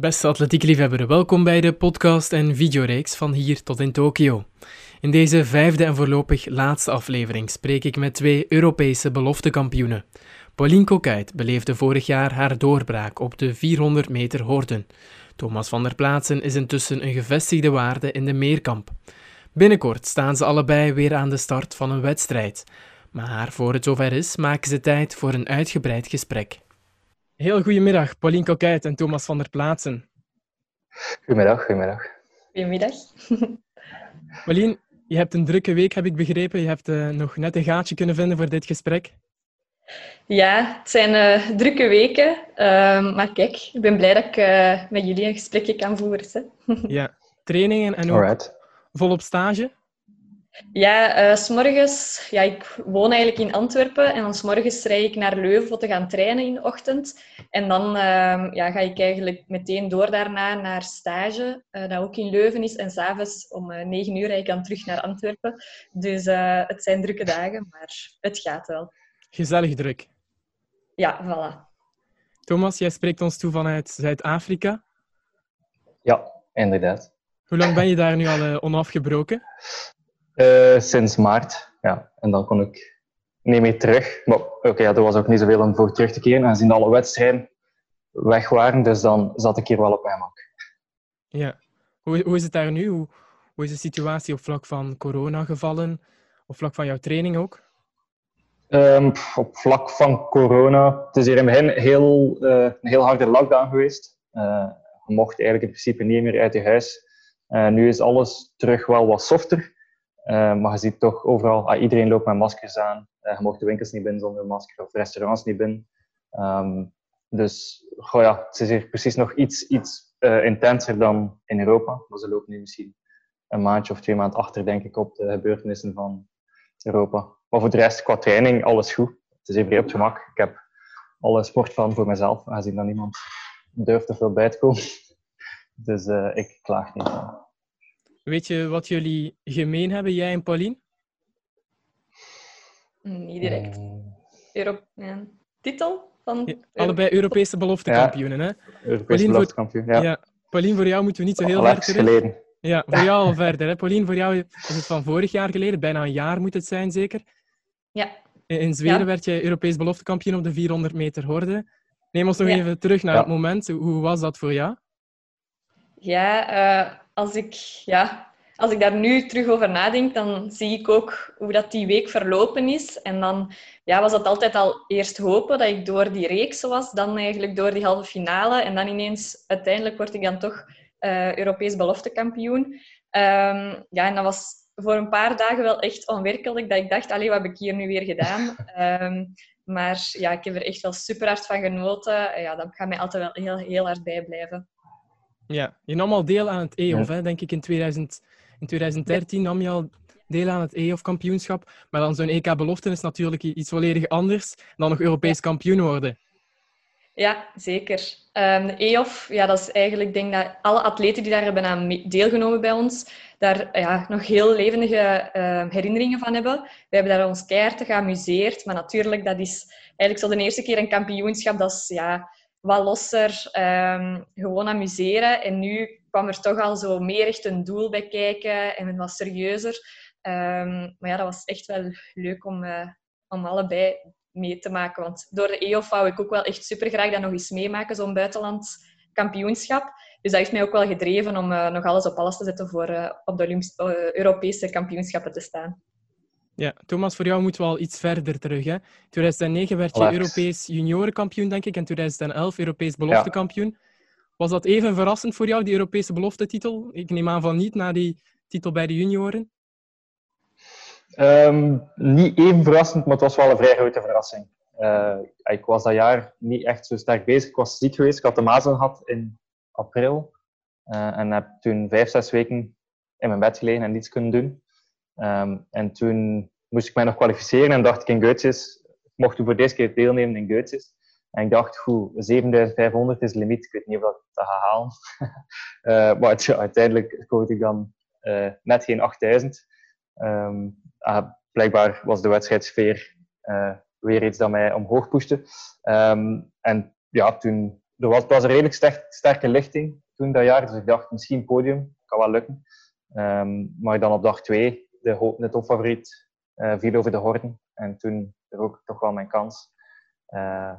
Beste atletiekliefhebber, welkom bij de podcast en videoreeks van hier tot in Tokio. In deze vijfde en voorlopig laatste aflevering spreek ik met twee Europese beloftekampioenen. Pauline Coquait beleefde vorig jaar haar doorbraak op de 400 meter hoorden. Thomas van der Plaatsen is intussen een gevestigde waarde in de meerkamp. Binnenkort staan ze allebei weer aan de start van een wedstrijd. Maar voor het zover is, maken ze tijd voor een uitgebreid gesprek. Heel goedemiddag, Pauline Coquait en Thomas van der Plaatsen. Goedemiddag, goedemiddag. Goedemiddag. Pauline, je hebt een drukke week, heb ik begrepen. Je hebt uh, nog net een gaatje kunnen vinden voor dit gesprek. Ja, het zijn uh, drukke weken. Uh, maar kijk, ik ben blij dat ik uh, met jullie een gesprekje kan voeren. ja, trainingen en ook Alright. volop stage? Ja, uh, s'morgens... Ja, ik woon eigenlijk in Antwerpen. En dan s'morgens rijd ik naar Leuven om te gaan trainen in de ochtend. En dan uh, ja, ga ik eigenlijk meteen door daarna naar stage, uh, dat ook in Leuven is. En s'avonds om uh, 9 uur rijd ik dan terug naar Antwerpen. Dus uh, het zijn drukke dagen, maar het gaat wel. Gezellig druk. Ja, voilà. Thomas, jij spreekt ons toe vanuit Zuid-Afrika. Ja, inderdaad. Hoe lang ben je daar nu al uh, onafgebroken? Uh, sinds maart, ja. En dan kon ik niet meer terug. Maar oké, okay, ja, er was ook niet zoveel om voor terug te keren, aangezien alle wedstrijden weg waren. Dus dan zat ik hier wel op mijn mak. Ja. Hoe, hoe is het daar nu? Hoe, hoe is de situatie op vlak van corona-gevallen? Op vlak van jouw training ook? Um, op vlak van corona, het is hier in het begin heel, uh, een heel harde lockdown geweest. Uh, je mocht eigenlijk in principe niet meer uit je huis. Uh, nu is alles terug wel wat softer. Maar je ziet toch overal, ah, iedereen loopt met maskers aan. je mocht de winkels niet binnen zonder masker of restaurants niet binnen. Um, dus ja, het is hier precies nog iets, iets intenser dan in Europa. Maar ze lopen nu misschien een maandje of twee maanden achter, denk ik, op de gebeurtenissen van Europa. Maar voor de rest, qua training, alles goed. Het is even op gemak. Ik heb alle sportvan voor mezelf, aangezien dat niemand durft er veel bij te komen. Dus ik klaag niet. Weet je wat jullie gemeen hebben, jij en Pauline? Niet direct. Mm. Euro ja. Titel? Van ja, allebei Europese beloftekampioenen, hè? Europese beloftekampioen, ja. ja. Pauline, voor jou moeten we niet zo heel ver terug. geleden. Ja, voor jou al verder. Hè? Pauline, voor jou is het van vorig jaar geleden. Bijna een jaar moet het zijn, zeker? Ja. In Zweden ja. werd je Europees beloftekampioen op de 400 meter horde. Neem ons nog ja. even terug naar ja. het moment. Hoe was dat voor jou? Ja, uh, als, ik, ja, als ik daar nu terug over nadenk, dan zie ik ook hoe dat die week verlopen is. En dan ja, was dat altijd al eerst hopen dat ik door die reeks was, dan eigenlijk door die halve finale. En dan ineens, uiteindelijk word ik dan toch uh, Europees beloftekampioen. Um, ja, en dat was voor een paar dagen wel echt onwerkelijk. Dat ik dacht, allee, wat heb ik hier nu weer gedaan? um, maar ja, ik heb er echt wel super hard van genoten. Ja, dat gaat mij altijd wel heel, heel hard bijblijven. Ja, je nam al deel aan het EOF, hè? denk ik. In, 2000, in 2013 nam je al deel aan het EOF-kampioenschap. Maar dan zo'n EK-belofte is natuurlijk iets volledig anders dan nog Europees ja. kampioen worden. Ja, zeker. Um, de EOF, ja, dat is eigenlijk, ik denk dat alle atleten die daar hebben aan deelgenomen bij ons, daar ja, nog heel levendige uh, herinneringen van hebben. We hebben daar ons keihard geamuseerd, maar natuurlijk, dat is eigenlijk zo de eerste keer een kampioenschap, dat is ja, wat losser, um, gewoon amuseren. En nu kwam er toch al zo meer echt een doel bij kijken en wat serieuzer. Um, maar ja, dat was echt wel leuk om, uh, om allebei mee te maken. Want door de EOF wou ik ook wel echt super graag dat nog eens meemaken, zo'n buitenlands kampioenschap. Dus dat heeft mij ook wel gedreven om uh, nog alles op alles te zetten voor uh, op de Europese kampioenschappen te staan. Ja, Thomas, voor jou moeten we al iets verder terug. Hè? In 2009 werd je Europees juniorenkampioen, denk ik, en 2011 Europees beloftekampioen. Ja. Was dat even verrassend voor jou, die Europese beloftetitel? Ik neem aan van niet, na die titel bij de junioren. Um, niet even verrassend, maar het was wel een vrij grote verrassing. Uh, ik was dat jaar niet echt zo sterk bezig. Ik was ziek geweest. Ik had de mazelen gehad in april. Uh, en heb toen vijf, zes weken in mijn bed gelegen en niets kunnen doen. Um, en toen moest ik mij nog kwalificeren en dacht ik in Goetjes, ik mocht toen voor deze keer deelnemen in Goetjes. En ik dacht, goed, 7500 is de limiet. Ik weet niet of ik dat ga halen. maar uiteindelijk schoot ik dan uh, net geen 8000. Um, uh, blijkbaar was de wedstrijdsfeer uh, weer iets dat mij omhoog pushte. Um, en ja, toen er was, was een redelijk sterke lichting toen dat jaar, dus ik dacht misschien podium, kan wel lukken. Ehm, maar dan op dag twee, de, de topfavoriet, uh, viel over de horden. En toen ook toch wel mijn kans. Uh,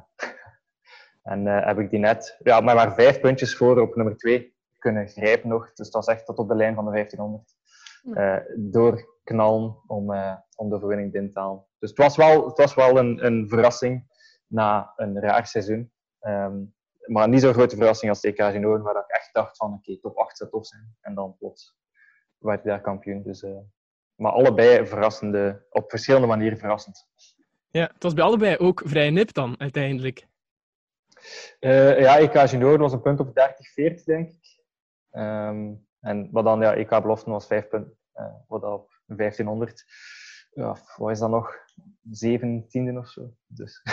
en uh, heb ik die net, ja, maar maar vijf puntjes voor op nummer twee kunnen grijpen nog. Dus dat was echt tot op de lijn van de 1500. Uh, doorknallen om, om de overwinning binnen te halen. Dus het was wel, het was wel een, een verrassing na een raar seizoen. Um, maar niet zo'n grote verrassing als TK Genoren, waar ik echt dacht van oké, top 8 zou tof zijn. En dan plots werd hij daar kampioen. Dus, uh, maar allebei verrassende, op verschillende manieren verrassend. Ja, het was bij allebei ook vrij nip dan, uiteindelijk. Uh, ja, EK Junior was een punt op 30, 40, denk ik. Um, en wat dan, ja, EK Beloften was 5 punten. Uh, wat op 1500. Ja, wat is dat nog? 17 of zo. Dus.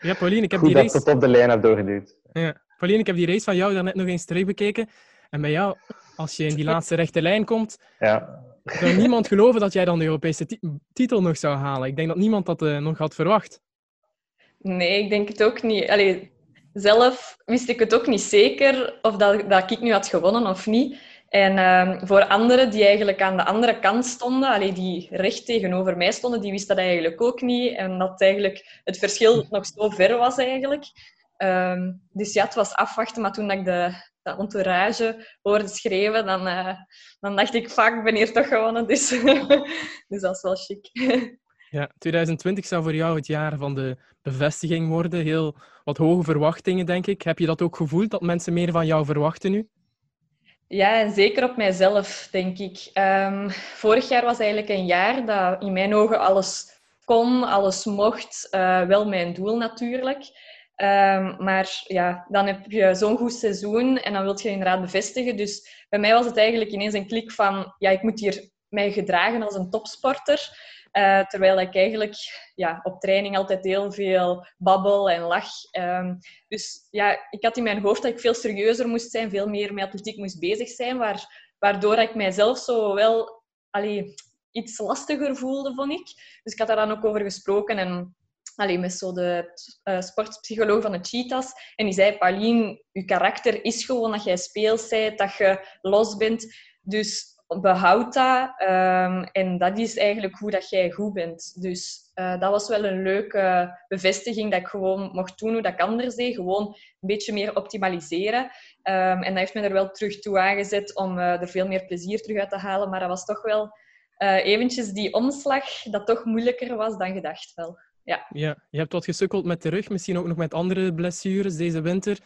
Ja, Pauline, ik heb Goed die race... dat tot op de lijn heb doorgeduwd. Ja. Pauline, ik heb die race van jou daarnet nog eens terugbekeken. En bij jou, als je in die laatste rechte lijn komt, ja. zou niemand geloven dat jij dan de Europese titel nog zou halen. Ik denk dat niemand dat uh, nog had verwacht. Nee, ik denk het ook niet. Allee, zelf wist ik het ook niet zeker of dat, dat ik nu had gewonnen of niet. En um, voor anderen die eigenlijk aan de andere kant stonden, allee, die recht tegenover mij stonden, die wisten dat eigenlijk ook niet. En dat eigenlijk het verschil nog zo ver was eigenlijk. Um, dus ja, het was afwachten. Maar toen ik de, dat entourage hoorde schreeuwen, dan, uh, dan dacht ik, fuck, ik ben hier toch gewonnen. Dus, dus dat is wel chic. Ja, 2020 zou voor jou het jaar van de bevestiging worden. Heel wat hoge verwachtingen, denk ik. Heb je dat ook gevoeld, dat mensen meer van jou verwachten nu? Ja, en zeker op mijzelf, denk ik. Um, vorig jaar was eigenlijk een jaar dat in mijn ogen alles kon, alles mocht. Uh, wel mijn doel natuurlijk. Um, maar ja, dan heb je zo'n goed seizoen en dan wil je inderdaad bevestigen. Dus bij mij was het eigenlijk ineens een klik van... Ja, ik moet hier mij gedragen als een topsporter. Uh, terwijl ik eigenlijk ja, op training altijd heel veel babbel en lach. Um, dus ja, ik had in mijn hoofd dat ik veel serieuzer moest zijn, veel meer met atletiek moest bezig zijn, waar, waardoor ik mijzelf zo wel iets lastiger voelde, vond ik. Dus ik had daar dan ook over gesproken en allee, met zo de uh, sportpsycholoog van de Cheetahs. En die zei, Pauline, je karakter is gewoon dat jij speels bent, dat je los bent. Dus behoud dat. Um, en dat is eigenlijk hoe dat jij goed bent. Dus uh, dat was wel een leuke bevestiging dat ik gewoon mocht doen hoe dat ik anders deed. Gewoon een beetje meer optimaliseren. Um, en dat heeft me er wel terug toe aangezet om uh, er veel meer plezier terug uit te halen. Maar dat was toch wel eventjes die omslag dat toch moeilijker was dan gedacht wel. Ja. ja, je hebt wat gesukkeld met de rug, misschien ook nog met andere blessures deze winter.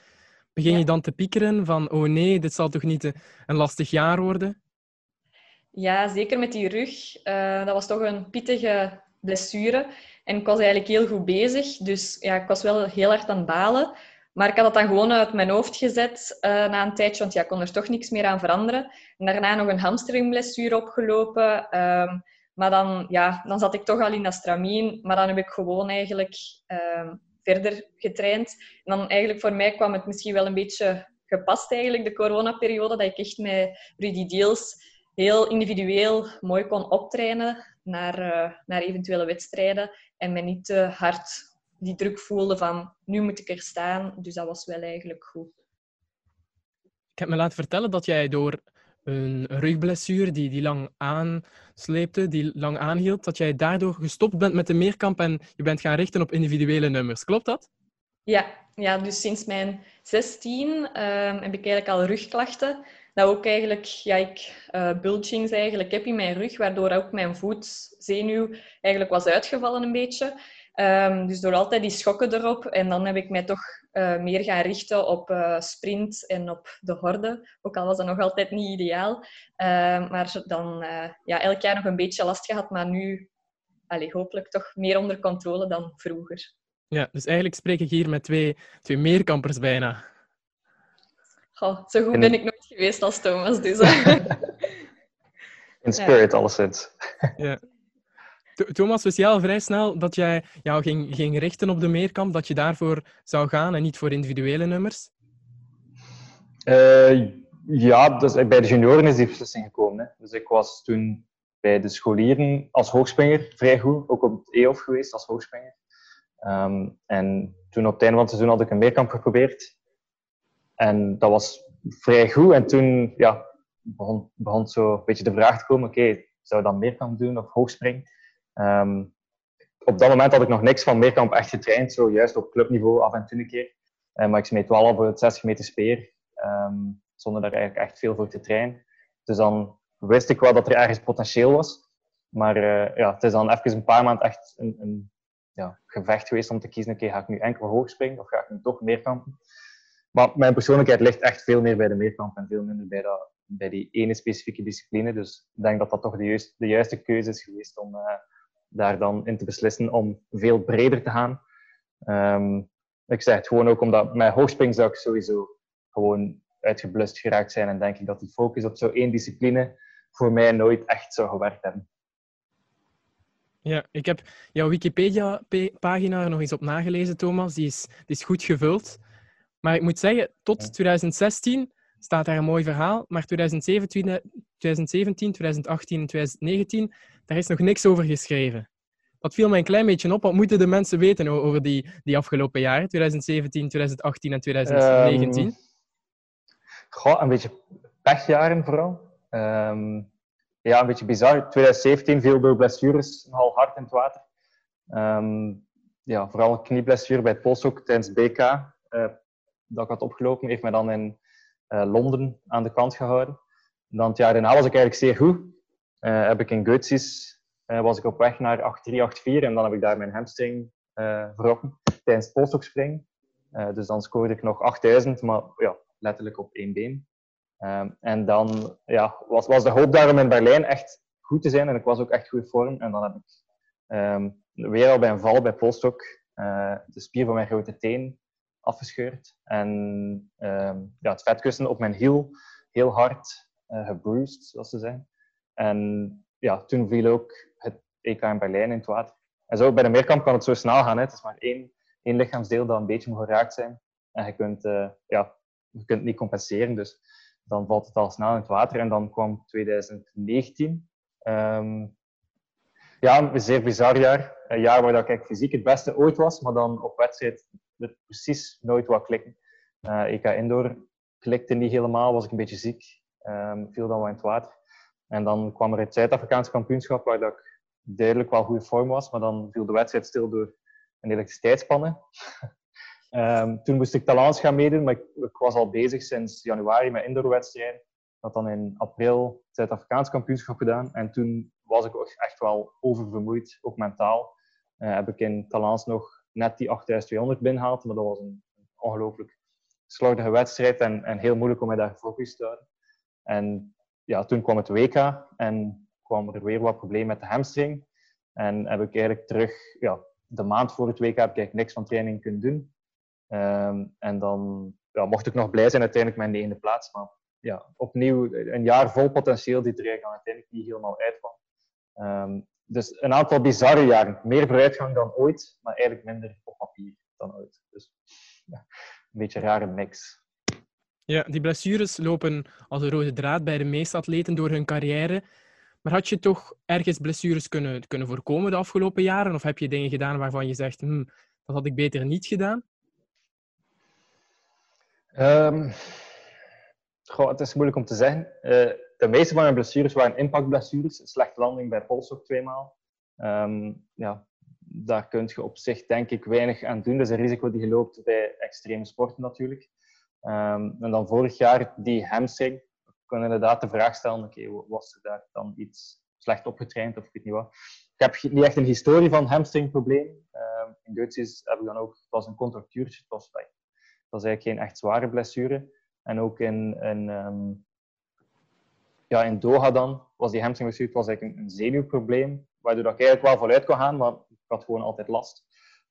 Begin je dan te piekeren van, oh nee, dit zal toch niet een lastig jaar worden? Ja, zeker met die rug. Uh, dat was toch een pittige blessure. En ik was eigenlijk heel goed bezig. Dus ja, ik was wel heel hard aan het balen. Maar ik had dat dan gewoon uit mijn hoofd gezet uh, na een tijdje, want ja, ik kon er toch niks meer aan veranderen. En daarna nog een hamstringblessure opgelopen. Um, maar dan, ja, dan zat ik toch al in dat stramien. Maar dan heb ik gewoon eigenlijk um, verder getraind. En dan eigenlijk voor mij kwam het misschien wel een beetje gepast eigenlijk, de coronaperiode, dat ik echt met Rudy Deals heel individueel mooi kon optrainen naar, uh, naar eventuele wedstrijden en me niet te hard die druk voelde van nu moet ik er staan. Dus dat was wel eigenlijk goed. Ik heb me laten vertellen dat jij door een rugblessure die, die lang aansleepte, die lang aanhield, dat jij daardoor gestopt bent met de meerkamp en je bent gaan richten op individuele nummers. Klopt dat? Ja, ja dus sinds mijn 16 um, heb ik eigenlijk al rugklachten dat ook eigenlijk, ja, ik uh, bulgings eigenlijk heb in mijn rug, waardoor ook mijn voetzenuw eigenlijk was uitgevallen een beetje. Um, dus door altijd die schokken erop. En dan heb ik mij toch uh, meer gaan richten op uh, sprint en op de horde. Ook al was dat nog altijd niet ideaal. Uh, maar dan ja, elk jaar nog een beetje last gehad, maar nu allez, hopelijk toch meer onder controle dan vroeger. Ja, dus eigenlijk spreek ik hier met twee, twee meerkampers bijna. Goh, zo goed ben ik nooit geweest als Thomas, dus... In spirit, ja. alleszins. ja. Thomas, wist je al vrij snel dat jij jou ging, ging richten op de meerkamp, dat je daarvoor zou gaan en niet voor individuele nummers? Uh, ja, dus bij de junioren is die beslissing gekomen. Hè. Dus ik was toen bij de scholieren als hoogspringer vrij goed, ook op het EOF geweest als hoogspringer. Ehm, en toen op het einde van het seizoen had ik een meerkamp geprobeerd. En dat was vrij goed. En toen ja, begon, begon zo een beetje de vraag te komen, oké, zou ik dan meerkamp doen of hoogspring? Um, op dat moment had ik nog niks van meerkamp echt getraind, zo juist op clubniveau af en toe een keer. Uh, maar ik smeet wel op het 60 meter speer, um, zonder daar eigenlijk echt veel voor te trainen. Dus dan wist ik wel dat er ergens potentieel was. Maar uh, ja, het is dan even een paar maanden echt een, een ja, gevecht geweest om te kiezen, oké, ga ik nu enkel hoog springen of ga ik nu toch meerkampen? Maar mijn persoonlijkheid ligt echt veel meer bij de meerkamp en veel minder bij, dat, bij die ene specifieke discipline. Dus ik denk dat dat toch de, juiste, de juiste keuze is geweest om uh, daar dan in te beslissen om veel breder te gaan. Um, ik zeg het gewoon ook omdat zou ik sowieso gewoon uitgeblust geraakt zijn en denk ik dat die focus op zo'n één discipline voor mij nooit echt zou gewerkt hebben. Ja, ik heb jouw Wikipedia-pagina er nog eens op nagelezen, Thomas. Die is, die is goed gevuld. Maar ik moet zeggen, tot 2016 staat daar een mooi verhaal. Maar 2017, 2017 2018 en 2019, daar is nog niks over geschreven. Dat viel mij een klein beetje op. Wat moeten de mensen weten over die, die afgelopen jaren? 2017, 2018 en 2019? Um, goh, een beetje pechjaren vooral. Um, ja, een beetje bizar. 2017 viel door blessures nogal hard in het water. Um, ja, vooral een knieblessure bij polshoek tijdens BK. Uh, dat ik had opgelopen, heeft mij dan in Londen aan de kant gehouden. dan het jaar daarna was ik eigenlijk zeer goed. Uh, heb ik in Götzis was ik op weg naar 8-3, 8-4 en dan heb ik daar mijn hamstring verrokken tijdens het dus dan scoorde ik nog 8000, maar ja, letterlijk op één been. Um, en dan ja, was, was de hoop daarom in Berlijn echt goed te zijn en ik was ook echt goed vorm. En dan heb ik um, weer al bij een val bij polstok de spier van mijn grote teen afgescheurd. En um, ja, het vetkussen op mijn hiel heel hard uh, gebruised, zoals ze zeggen. En ja, toen viel ook het EK in Berlijn in het water. En zo bij de meerkamp kan het zo snel gaan. Hè. Het is maar één, één lichaamsdeel dat een beetje moet geraakt zijn. En je kunt, uh, ja, je kunt niet compenseren. Dus dan valt het al snel in het water. En dan kwam 2019. Um, ehm, ja, een zeer bizar jaar. Een jaar waar ik fysiek het beste ooit was, maar dan op wedstrijd het precies nooit wat klikken. Uh, EK Indoor klikte niet helemaal, was ik een beetje ziek, um, viel dan wel in het water. En dan kwam er het Zuid-Afrikaanse kampioenschap, waar dat ik duidelijk wel goede vorm was, maar dan viel de wedstrijd stil door een elektriciteitsspannen. Um, toen moest ik talents gaan meedoen, maar ik, ik, was al bezig sinds januari met indoorwedstrijden. Ik had dan in april het Zuid-Afrikaans kampioenschap gedaan. En toen was ik ook echt wel oververmoeid, ook mentaal. Uh, heb ik in talents nog net die 8200 binnengehaald, maar dat was een, ongelooflijk slordige wedstrijd en, en, heel moeilijk om mij daar gefocust te houden. En ja, toen kwam het WK en kwam er weer wat problemen met de hamstring. En heb ik eigenlijk terug, ja, de maand voor het WK heb ik eigenlijk niks van training kunnen doen. Um, en dan ja, mocht ik nog blij zijn uiteindelijk met de ene plaats. Maar ja, opnieuw een jaar vol potentieel die er eigenlijk uiteindelijk niet helemaal uitkwam. Um, dus een aantal bizarre jaren. Meer vooruitgang dan ooit, maar eigenlijk minder op papier dan ooit. Dus ja, een beetje een rare mix. Ja, die blessures lopen als een rode draad bij de meeste atleten door hun carrière. Maar had je toch ergens blessures kunnen, kunnen voorkomen de afgelopen jaren? Of heb je dingen gedaan waarvan je zegt, hm, dat had ik beter niet gedaan? Um, goh, het is moeilijk om te zeggen. Uh, de meeste van mijn blessures waren impactblessures. Slechte landing bij Pols ook tweemaal. Um, ja, daar kun je op zich denk ik weinig aan doen. Dat is een risico die je loopt bij extreme sporten natuurlijk. Um, en dan vorig jaar die hamstring. Ik kon inderdaad de vraag stellen, oké, was er daar dan iets slecht opgetraind of ik weet niet wat. Ik heb niet echt een historie van hamstringprobleem. Um, in Duits heb ik dan ook, het was een contractuurtje, het was weg was eigenlijk geen echt zware blessure. En ook in, in, ja, in Doha dan was die hamstringblessure was eigenlijk een, zenuwprobleem, waardoor ik eigenlijk wel vooruit kon gaan, maar ik had gewoon altijd last.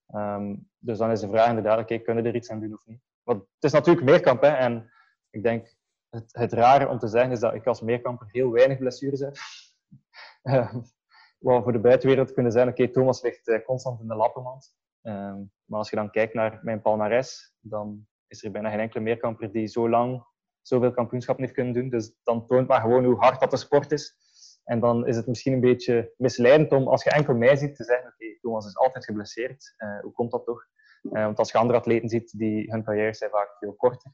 Um, dus dan is de vraag inderdaad, oké, kunnen we er iets aan doen of niet? Want het is natuurlijk meerkamp, hè, en ik denk, het, het rare om te zeggen is dat ik als meerkamper heel weinig blessures heb. uh, wat voor de buitenwereld kunnen zijn, oké, Thomas ligt uh, constant in de lappenmand. Um, maar als je dan kijkt naar mijn palmares, dan is er bijna geen enkele meerkamper die zo lang zoveel kampioenschappen heeft kunnen doen. Dus dan toont maar gewoon hoe hard dat de sport is. En dan is het misschien een beetje misleidend om, als je enkel mij ziet, te zeggen, oké, Thomas is altijd geblesseerd. Uh, hoe komt dat toch? Uh, want als je andere atleten ziet, die, hun carrières zijn vaak veel korter.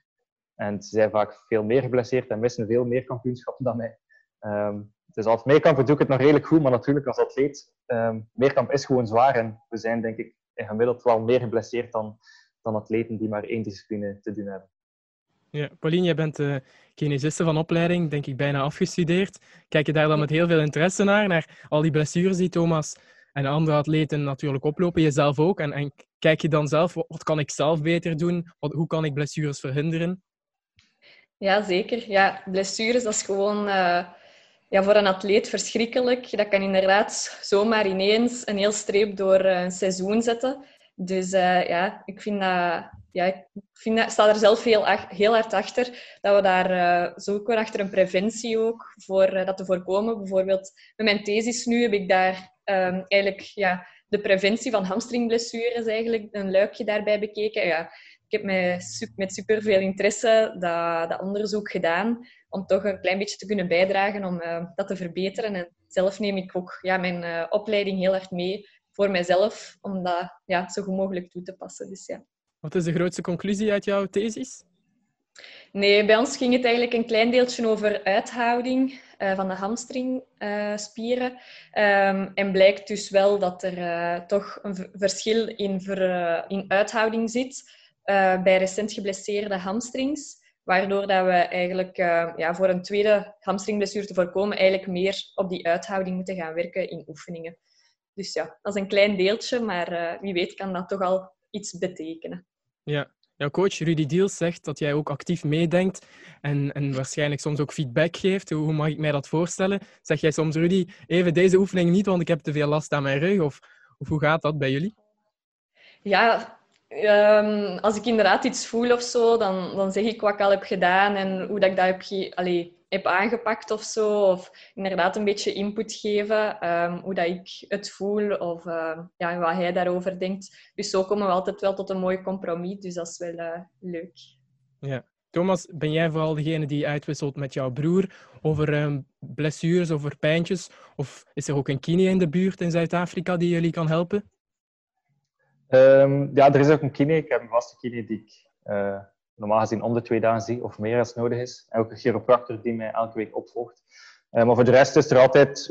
En ze zijn vaak veel meer geblesseerd en missen veel meer kampioenschappen dan mij. Um, dus als meerkamp doe ik het nog redelijk goed, maar natuurlijk als atleet, um, meerkamp is gewoon zwaar. En we zijn denk ik in gemiddeld wel meer geblesseerd dan, dan atleten die maar één discipline te doen hebben. Ja, Pauline, jij bent uh, kinesiste van opleiding, denk ik bijna afgestudeerd. Kijk je daar dan met heel veel interesse naar, naar al die blessures die Thomas en andere atleten natuurlijk oplopen, jezelf ook? En, en kijk je dan zelf, wat kan ik zelf beter doen? Wat, hoe kan ik blessures verhinderen? Ja, zeker. Ja, blessures, dat is gewoon uh, ja, voor een atleet verschrikkelijk. Dat kan inderdaad zomaar ineens een heel streep door eh, een seizoen zetten. Dus uh, ja, ik vind dat ja, ik vind dat, sta er zelf heel, heel hard achter dat we daar uh, zoeken achter een preventie ook voor uh, dat te voorkomen. Bijvoorbeeld met mijn thesis nu heb ik daar um, eigenlijk ja, de preventie van hamstringblessures eigenlijk een luikje daarbij bekeken. Ja, ik heb met, superveel interesse dat, dat, onderzoek gedaan om toch een klein beetje te kunnen bijdragen om dat te verbeteren. En zelf neem ik ook ja, mijn opleiding heel hard mee voor mijzelf om dat ja, zo goed mogelijk toe te passen. Dus ja. Wat is de grootste conclusie uit jouw thesis? Nee, bij ons ging het eigenlijk een klein deeltje over uithouding uh, van de hamstringspieren. Uh, um, en blijkt dus wel dat er uh, toch een verschil in, ver, eh, in uithouding zit bij recent geblesseerde hamstrings. Waardoor dat we eigenlijk ja, voor een tweede hamstringblessure te voorkomen, eigenlijk meer op die uithouding moeten gaan werken in oefeningen. Dus ja, dat is een klein deeltje, maar wie weet kan dat toch al iets betekenen. Ja, jouw coach Rudy Diels zegt dat jij ook actief meedenkt en, en waarschijnlijk soms ook feedback geeft. Hoe mag ik mij dat voorstellen? Zeg jij soms, Rudy, even deze oefening niet, want ik heb te veel last aan mijn rug? Of, of hoe gaat dat bij jullie? Ja, um, als ik inderdaad iets voel of zo, dan, dan zeg ik wat ik al heb gedaan en hoe dat ik dat heb ge Allee, heb aangepakt of zo. Of inderdaad een beetje input geven, um, hoe dat ik het voel of uh, ja, wat hij daarover denkt. Dus zo komen we altijd wel tot een mooi compromis. Dus dat is wel uh, leuk. Ja. Thomas, ben jij vooral degene die uitwisselt met jouw broer over um, blessures, over pijntjes? Of is er ook een kine in de buurt in Zuid-Afrika die jullie kan helpen? Um, ja, er is ook een kine. Ik heb een vaste kine die ik uh, normaal gezien om de twee dagen zie of meer als nodig is. En ook een chiropractor die mij elke week opvolgt. Uh, maar voor de rest is er altijd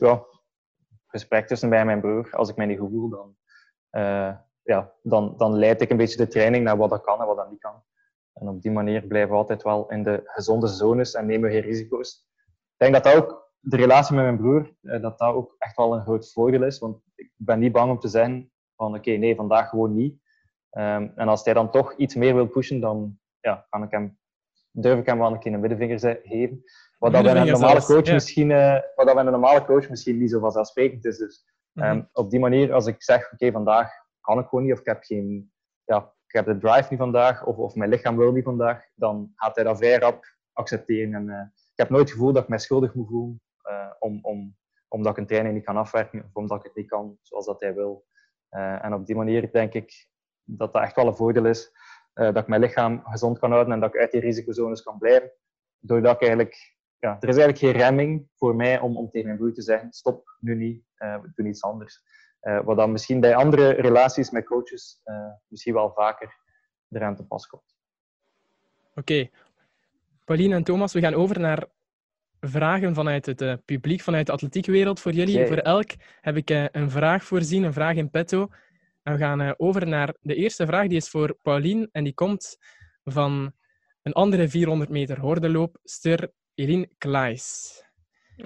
gesprek tussen mij en mijn broer. Als ik mij niet goed voel, dan, uh, ja, dan, dan leid ik een beetje de training naar wat dat kan en wat dat niet kan. En op die manier blijven we altijd wel in de gezonde zones en nemen we geen risico's. Ik denk dat ook, de relatie met mijn broer, uh, dat dat ook echt wel een groot voordeel is. Want ik ben niet bang om te zeggen van oké, nee, vandaag gewoon niet. Um, en als hij dan toch iets meer wil pushen, dan ja, kan ik hem, durf ik hem wel een keer een middenvinger geven. Wat dat bij een normale coach ja. misschien, uh, wat dat bij een normale coach misschien niet zo vanzelfsprekend is. Dus um, mm -hmm. op die manier, als ik zeg, oké, okay, vandaag kan ik gewoon niet, of ik heb geen, ja, ik heb de drive niet vandaag, of, of mijn lichaam wil niet vandaag, dan gaat hij dat vrij rap accepteren. En uh, ik heb nooit het gevoel dat ik mij schuldig moet voelen uh, om, om, omdat ik een training niet kan afwerken, of omdat ik het niet kan zoals dat hij wil. En op die manier denk ik dat dat echt wel een voordeel is. Uh, dat ik mijn lichaam gezond kan houden en dat ik uit die risicozones kan blijven. Doordat ik eigenlijk, ja, er is eigenlijk geen remming voor mij om, om tegen mijn broer te zeggen: stop, nu niet, uh, we doen iets anders. wat dan misschien bij andere relaties met coaches misschien wel vaker eraan te pas komt. Oké. Okay. Pauline en Thomas, we gaan over naar vragen vanuit het uh, publiek, vanuit de atletiekwereld voor jullie. Okay. Voor elk heb ik uh, een vraag voorzien, een vraag in petto. En we gaan uh, over naar de eerste vraag, die is voor Pauline en die komt van een andere 400 meter hordenloopster, Eline Klaes.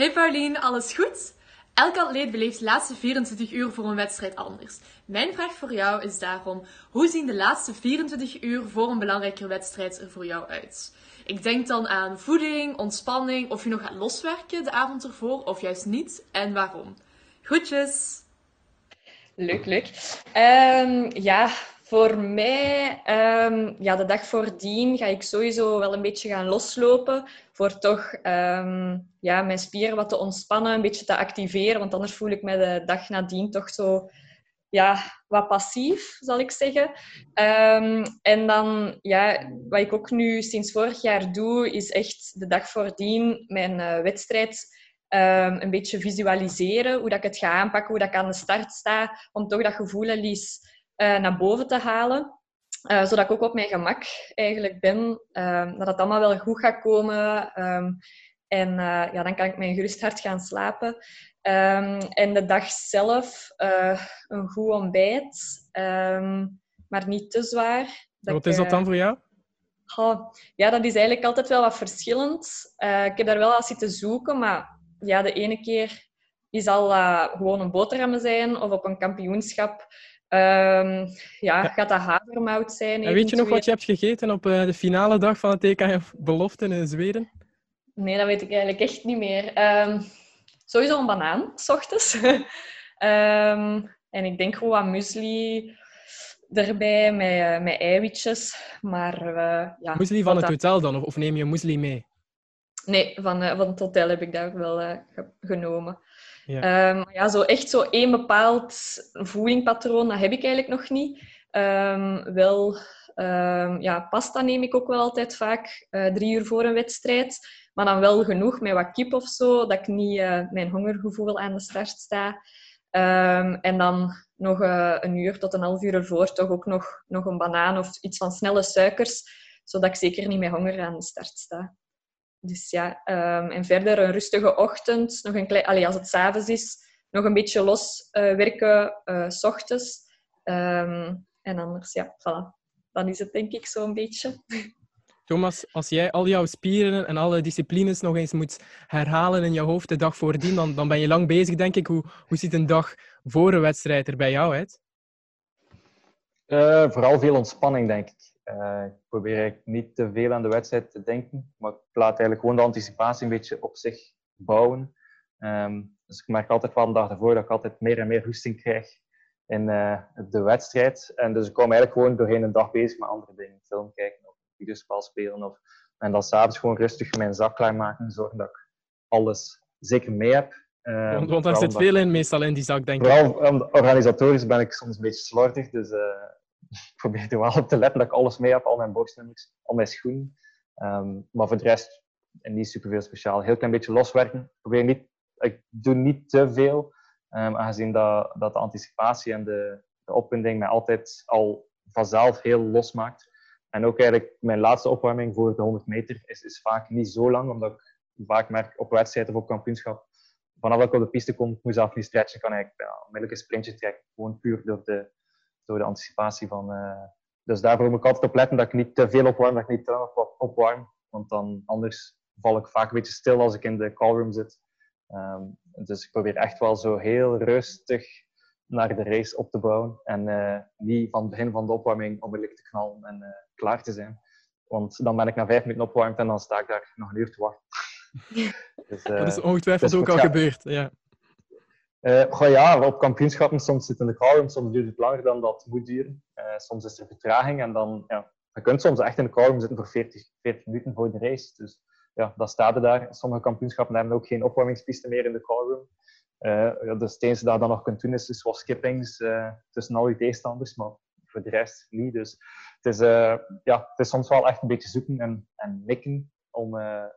hey Pauline, alles goed? Elke atleet beleeft de laatste 24 uur voor een wedstrijd anders. Mijn vraag voor jou is daarom: hoe zien de laatste 24 uur voor een belangrijke wedstrijd er voor jou uit? Ik denk dan aan voeding, ontspanning, of je nog gaat loswerken de avond ervoor of juist niet en waarom. Groetjes! Leuk, leuk. Um, ja, voor mij, um, ja, de dag voordien ga ik sowieso wel een beetje gaan loslopen. Voor toch um, ja, mijn spieren wat te ontspannen, een beetje te activeren. Want anders voel ik me de dag nadien toch zo ja, wat passief, zal ik zeggen. Ehm, en dan, ja, wat ik ook nu sinds vorig jaar doe, is echt de dag voordien mijn uh, wedstrijd um, een beetje visualiseren. Hoe dat ik het ga aanpakken, hoe dat ik aan de start sta, om toch dat gevoel uh, naar boven te halen. Uh, zodat ik ook op mijn gemak eigenlijk ben. Ehm, dat het allemaal wel goed gaat komen. en ja, dan kan ik mijn gerust hart gaan slapen. Um, en de dag zelf een goed ontbijt, um, maar niet te zwaar. Dat wat is dat dan voor jou? Oh, ja, dat is eigenlijk altijd wel wat verschillend. Ik heb daar wel al zitten zoeken, maar ja, de ene keer is al uh, gewoon een boterham zijn of op een kampioenschap. Um, ja, gaat dat havermout zijn. En weet je nog wat je hebt gegeten op de finale dag van het TK Belofte in Zweden? Nee, dat weet ik eigenlijk echt niet meer. Sowieso een banaan, s ochtends. um, en ik denk gewoon wat muesli erbij met, uh, met eiwitjes. Maar, uh, ja, muesli van het hotel dan? Of, of neem je muesli mee? Nee, van, uh, van het hotel heb ik daar wel genomen. Ja. Um, ja, zo echt zo één bepaald voedingpatroon, dat heb ik eigenlijk nog niet. Um, wel, ja, pasta neem ik ook wel altijd vaak drie uur voor een wedstrijd. Maar dan wel genoeg met wat kip of zo, dat ik niet mijn hongergevoel aan de start sta. Um, en dan nog een uur tot een half uur ervoor toch ook nog, nog een banaan of iets van snelle suikers, zodat ik zeker niet met honger aan de start sta. Dus ja, um, en verder een rustige ochtend, nog een klein, allee, als het s'avonds is, nog een beetje los uh, werken, s ochtends. Um, en anders, ja, voilà. Dan is het denk ik zo'n beetje. Thomas, als jij al jouw spieren en alle disciplines nog eens moet herhalen in je hoofd de dag voordien, dan, dan ben je lang bezig, denk ik. Hoe, hoe ziet een dag voor een wedstrijd er bij jou uit? Uh, vooral veel ontspanning, denk ik. Uh, ik probeer eigenlijk niet te veel aan de wedstrijd te denken, maar ik laat eigenlijk gewoon de anticipatie een beetje op zich bouwen. Um, dus ik merk altijd van de dag ervoor dat ik altijd meer en meer hoesting krijg in uh, de wedstrijd. En dus ik kom eigenlijk gewoon doorheen een dag bezig met andere dingen. Film kijken videospel spelen. Of, en dan s'avonds gewoon rustig mijn zak klaarmaken. Zorgen dat ik alles zeker mee heb. Uh, want, want daar zit veel in, meestal in die zak, denk ik. Vooral organisatorisch ben ik soms een beetje slordig. Dus uh, ik probeer er wel op te ik alles mee heb. Al mijn borstnummers, al mijn schoenen. Um, maar voor de rest niet superveel speciaal. Heel klein beetje loswerken. Ik, probeer niet, ik doe niet te veel. Um, aangezien dat, dat de anticipatie en de, de opwinding mij altijd al vanzelf heel los maakt. En ook eigenlijk mijn laatste opwarming voor de 100 meter is, is vaak niet zo lang, omdat ik vaak merk op wedstrijden of op kampioenschap, vanaf dat ik op de piste kom, moet ik zelf niet stretchen, kan ik ja, onmiddellijk een sprintje trekken. Gewoon puur door de, door de anticipatie van... Uh, dus daarvoor moet ik altijd op letten dat ik niet te veel opwarm, dat ik niet te lang opwarm. Want dan anders val ik vaak een beetje stil als ik in de callroom zit. Um, dus ik probeer echt wel zo heel rustig naar de race op te bouwen. En uh, niet van het begin van de opwarming onmiddellijk te knallen en uh, klaar te zijn. Want dan ben ik na vijf minuten opwarmd en dan sta ik daar nog een uur te wachten. dus, uh, dat is ongetwijfeld dus ook al gebeurd. Ja. Goh, ja, op kampioenschappen soms zit in de callroom, soms duurt het langer dan dat moet duren. soms is er vertraging en dan, ja, je kunt soms echt in de callroom zitten voor 40, 40 minuten voor de race. Dus ja, dan staat er daar. Sommige kampioenschappen hebben ook geen opwarmingspiste meer in de callroom. Uh, ja, dus het enige dat je dan nog kunt doen is, is wat skippings tussen al die tegenstanders, maar voor de rest niet. Dus het is, ja, het is soms wel echt een beetje zoeken en, en mikken om,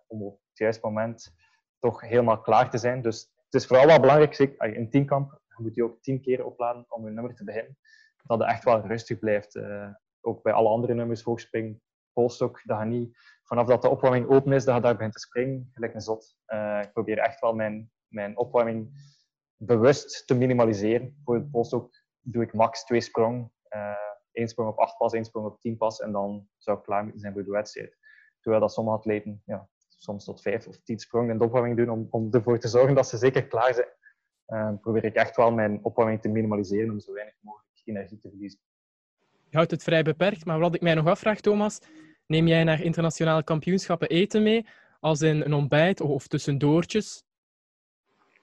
om op het juiste moment toch helemaal klaar te zijn. Dus het is vooral wel belangrijk, zeker in teamkamp, moet je ook tien keer opladen om je nummer te beginnen, dat je echt wel rustig blijft. ook bij alle andere nummers, hoogspring, polstok, dat je niet vanaf dat de opwarming open is, dat je daar begint te springen, gelijk een zot. ik probeer echt wel mijn, mijn opwarming bewust te minimaliseren. Voor het polstok doe ik max twee sprongen. Eén eh, sprong op acht pas, één sprong op tien pas. En dan zou ik klaar moeten zijn voor de wedstrijd. Terwijl dat sommige atleten ja, soms tot vijf of tien sprongen in de opwarming doen om, om ervoor te zorgen dat ze zeker klaar zijn. Uh, probeer ik echt wel mijn opwarming te minimaliseren om zo weinig mogelijk energie te verliezen. Je houdt het vrij beperkt, maar wat ik mij nog afvraag, Thomas, neem jij naar internationale kampioenschappen eten mee, als in een ontbijt of tussendoortjes?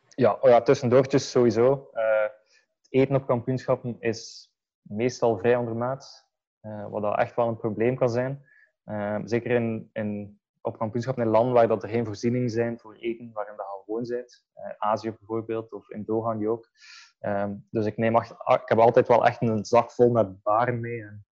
Ja, oh ja tussendoortjes sowieso. Uh, het eten op kampioenschappen is meestal vrij ondermaat, uh, wat dat echt wel een probleem kan zijn. Zeker in, in op kampioenschappen in landen waar dat er geen voorzieningen zijn voor eten, waarin dat gewoon bent. Uh, Azië bijvoorbeeld, of in Doha ook. Ehm, dus ik, neem acht, ik heb altijd wel echt een zak vol met baren mee en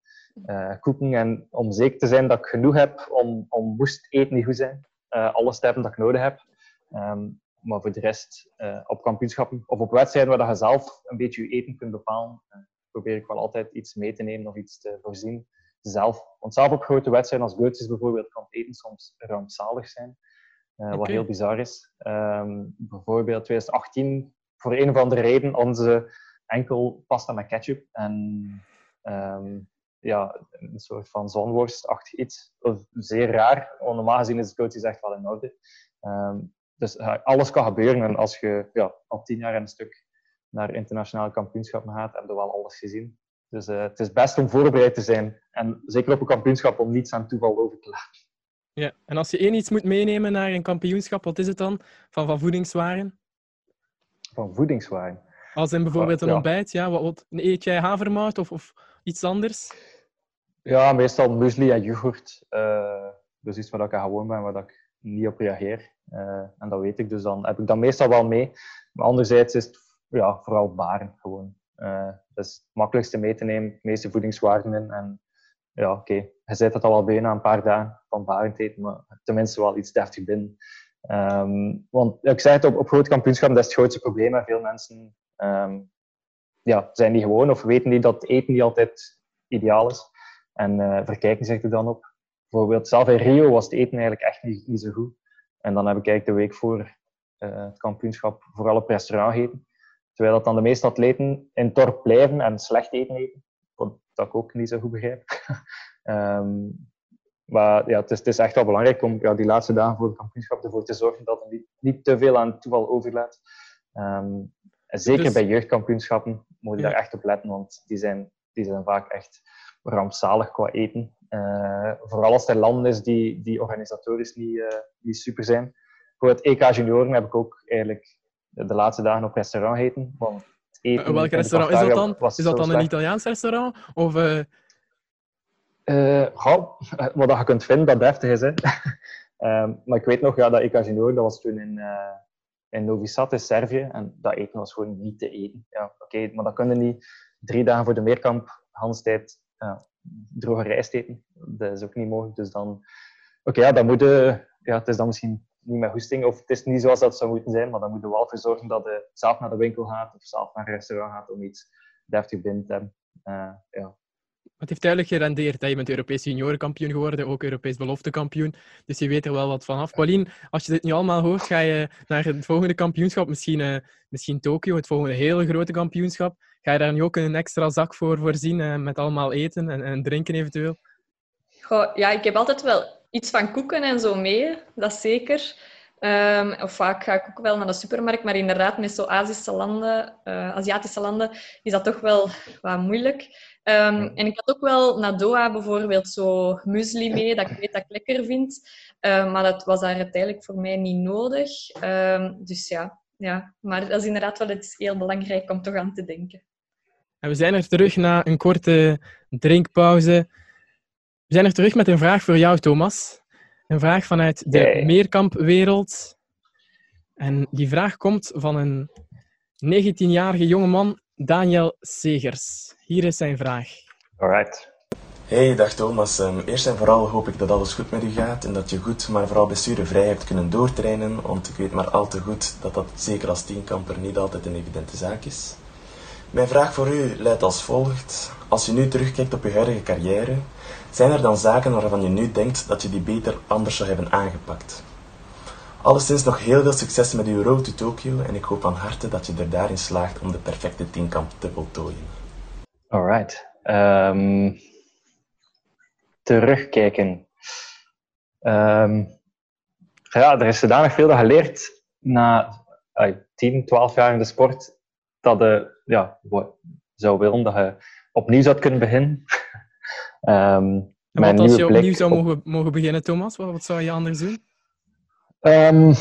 uh, koeken. En om zeker te zijn dat ik genoeg heb om, om moest eten niet goed zijn, uh, alles te hebben dat ik nodig heb. Um, maar voor de rest, op kampioenschappen of op wedstrijden waar je zelf een beetje je eten kunt bepalen, probeer ik wel altijd iets mee te nemen of iets te voorzien. Zelf. Want zelf op grote wedstrijden als Goetjes bijvoorbeeld kan eten soms rampzalig zijn. Okay. Wat heel bizar is. Um, bijvoorbeeld 2018 voor een of andere reden onze enkel pasta met ketchup en um, ja, een soort van zonworstachtig iets. Zeer raar, normaal gezien is coach echt wel in orde. Um, dus alles kan gebeuren en als je ja, al tien jaar een stuk naar internationale kampioenschappen gaat, heb je wel alles gezien. Dus uh, het is best om voorbereid te zijn en zeker op een kampioenschap om niets aan toeval over te laten. Ja, en als je één iets moet meenemen naar een kampioenschap, wat is het dan van, van voedingswaren? van voedingswaren. Als in bijvoorbeeld een ontbijt, ja, wat, wat, eet jij havermout of, of iets anders? Ja, meestal muesli en yoghurt. Uh, dus iets waar ik aan gewoon ben, waar ik niet op reageer. Uh, en dat weet ik, dus dan heb ik dat meestal wel mee. Maar anderzijds is het ja, vooral baren gewoon. Uh, dat is het makkelijkste mee te nemen, de meeste voedingswaarden in. En ja, oké, je zet het al wel bijna een paar dagen van baren te eten, maar tenminste wel iets deftig binnen. Um, want ik zei het, op, op groot kampioenschap, dat is het grootste probleem. Veel mensen um, ja, zijn die gewoon of weten niet dat eten niet altijd ideaal is. En uh, verkijken zich er dan op. Bijvoorbeeld zelf in Rio was het eten eigenlijk echt niet, niet zo goed. En dan heb ik eigenlijk de week voor uh, het kampioenschap vooral op restaurant gegeten. Terwijl dat dan de meeste atleten in het dorp blijven en slecht eten eten. Wat dat ik ook niet zo goed begrijp. um, maar ja, het is, het is, echt wel belangrijk om ja, die laatste dagen voor het kampioenschap ervoor te zorgen dat het niet, niet te veel aan toeval overlaat. Um, en zeker dus, bij jeugdkampioenschappen moet je ja. daar echt op letten, want die zijn, die zijn vaak echt rampzalig qua eten. Uh, vooral als er landen is die, die organisatorisch niet, uh, niet super zijn. Voor het EK Junioren heb ik ook eigenlijk de laatste dagen op restaurant. Want eten welk restaurant is dat dan? Is dat dan een Italiaans restaurant? Of, uh... Uh, wat je kunt vinden, dat deftig is. Hè. um, maar ik weet nog, ja, dat Junioren, dat was toen in, uh, in Novi Sad in Servië. En dat eten was gewoon niet te eten. Ja, Oké, okay, maar dat kunnen niet drie dagen voor de meerkamp, Hanstijd, ja, droge rijst eten. Dat is ook niet mogelijk. Dus dan, oké, okay, ja, dan moet je, ja, het is dan misschien niet met hoesting, of het is niet zoals dat zou moeten zijn, maar dan moet je wel voor zorgen dat je zelf naar de winkel gaat of zelf naar een restaurant gaat om iets deftig binnen te hebben. Uh, ja. Het heeft duidelijk gerendeerd. Hè? Je bent Europees juniorenkampioen geworden, ook Europees beloftekampioen. Dus je weet er wel wat van af. Paulien, als je dit nu allemaal hoort, ga je naar het volgende kampioenschap, misschien, uh, misschien Tokio, het volgende hele grote kampioenschap. Ga je daar nu ook een extra zak voor voorzien, uh, met allemaal eten en, en drinken eventueel? Goh, ja, ik heb altijd wel iets van koeken en zo mee, dat zeker. Um, of vaak ga ik ook wel naar de supermarkt, maar inderdaad, met zo Azische landen, uh, Aziatische landen, is dat toch wel wat moeilijk. Um, en ik had ook wel naar Doha bijvoorbeeld zo muesli mee, dat ik weet dat ik lekker vind. Um, maar dat was daar uiteindelijk voor mij niet nodig. dus ja, ja, maar dat is inderdaad wel iets heel belangrijk om toch aan te denken. En we zijn er terug na een korte drinkpauze. We zijn er terug met een vraag voor jou, Thomas. Een vraag vanuit de hey. meerkampwereld. En die vraag komt van een 19-jarige jongeman, Daniel Segers. Hier is zijn vraag. Alright. Hey, dag Thomas. Um, eerst en vooral hoop ik dat alles goed met u gaat en dat je goed, maar vooral blessurevrij hebt kunnen doortrainen, want ik weet maar al te goed dat dat zeker als tienkamper niet altijd een evidente zaak is. Mijn vraag voor u luidt als volgt. Als je nu terugkijkt op je huidige carrière, zijn er dan zaken waarvan je nu denkt dat je die beter anders zou hebben aangepakt? Alleszins nog heel veel succes met uw road to Tokyo en ik hoop van harte dat je er daarin slaagt om de perfecte tienkamp te voltooien. Alright. Um, terugkijken. Um, ja, er is zodanig veel geleerd na uh, 10, 12 jaar in de sport dat je ja, zou willen dat je opnieuw zou kunnen beginnen. um, en wat als je opnieuw zou mogen, mogen beginnen, Thomas? Wat, wat zou je anders doen? Um,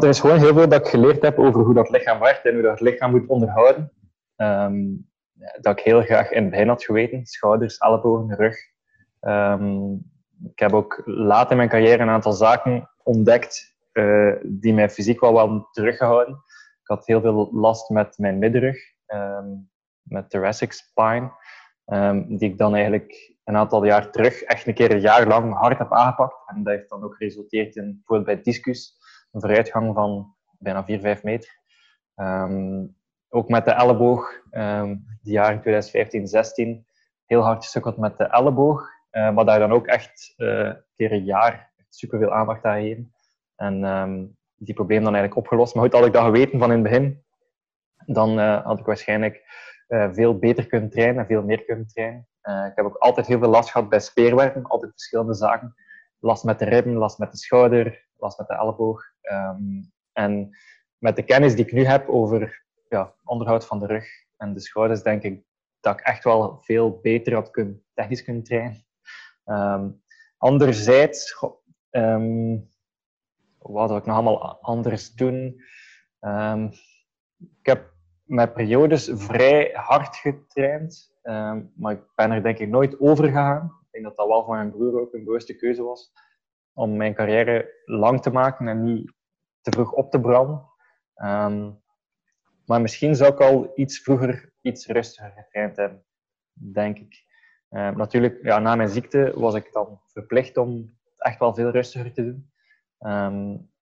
er is gewoon heel veel dat ik geleerd heb over hoe dat lichaam werkt en hoe dat lichaam moet onderhouden. Um, dat ik heel graag in het begin had geweten. Schouders, ellebogen, rug. Ik heb ook laat in mijn carrière een aantal zaken ontdekt uh, die mij fysiek wel wel teruggehouden. Ik had heel veel last met mijn middenrug, met thoracic spine, um, die ik dan eigenlijk een aantal jaar terug echt een keer een jaar lang hard heb aangepakt. En dat heeft dan ook geresulteerd in bijvoorbeeld bij discus een vooruitgang van bijna 4, 5 meter. Um, ook met de elleboog, um, die jaren 2015, 16, heel hard gesukkeld met de elleboog. Maar daar dan ook echt uh, een keer een jaar superveel aandacht aan gegeven. En die probleem dan eigenlijk opgelost. Maar goed, had ik dat geweten van in het begin, dan uh, had ik waarschijnlijk veel beter kunnen trainen en veel meer kunnen trainen. ik heb ook altijd heel veel last gehad bij speerwerken, altijd verschillende zaken. Last met de ribben, last met de schouder, last met de elleboog. Um, en met de kennis die ik nu heb over ja, onderhoud van de rug en de schouders, denk ik dat ik echt wel veel beter had kunnen, technisch kunnen trainen. Um, anderzijds, um, wat zou ik nog allemaal anders doen? Ik heb met periodes vrij hard getraind, maar ik ben er denk ik nooit over gegaan. Ik denk dat dat wel voor mijn broer ook een bewuste keuze was om mijn carrière lang te maken en niet te vroeg op te branden. Um, maar misschien zou ik al iets vroeger iets rustiger getraind hebben, denk ik. Um, natuurlijk, ja, na mijn ziekte was ik dan verplicht om echt wel veel rustiger te doen.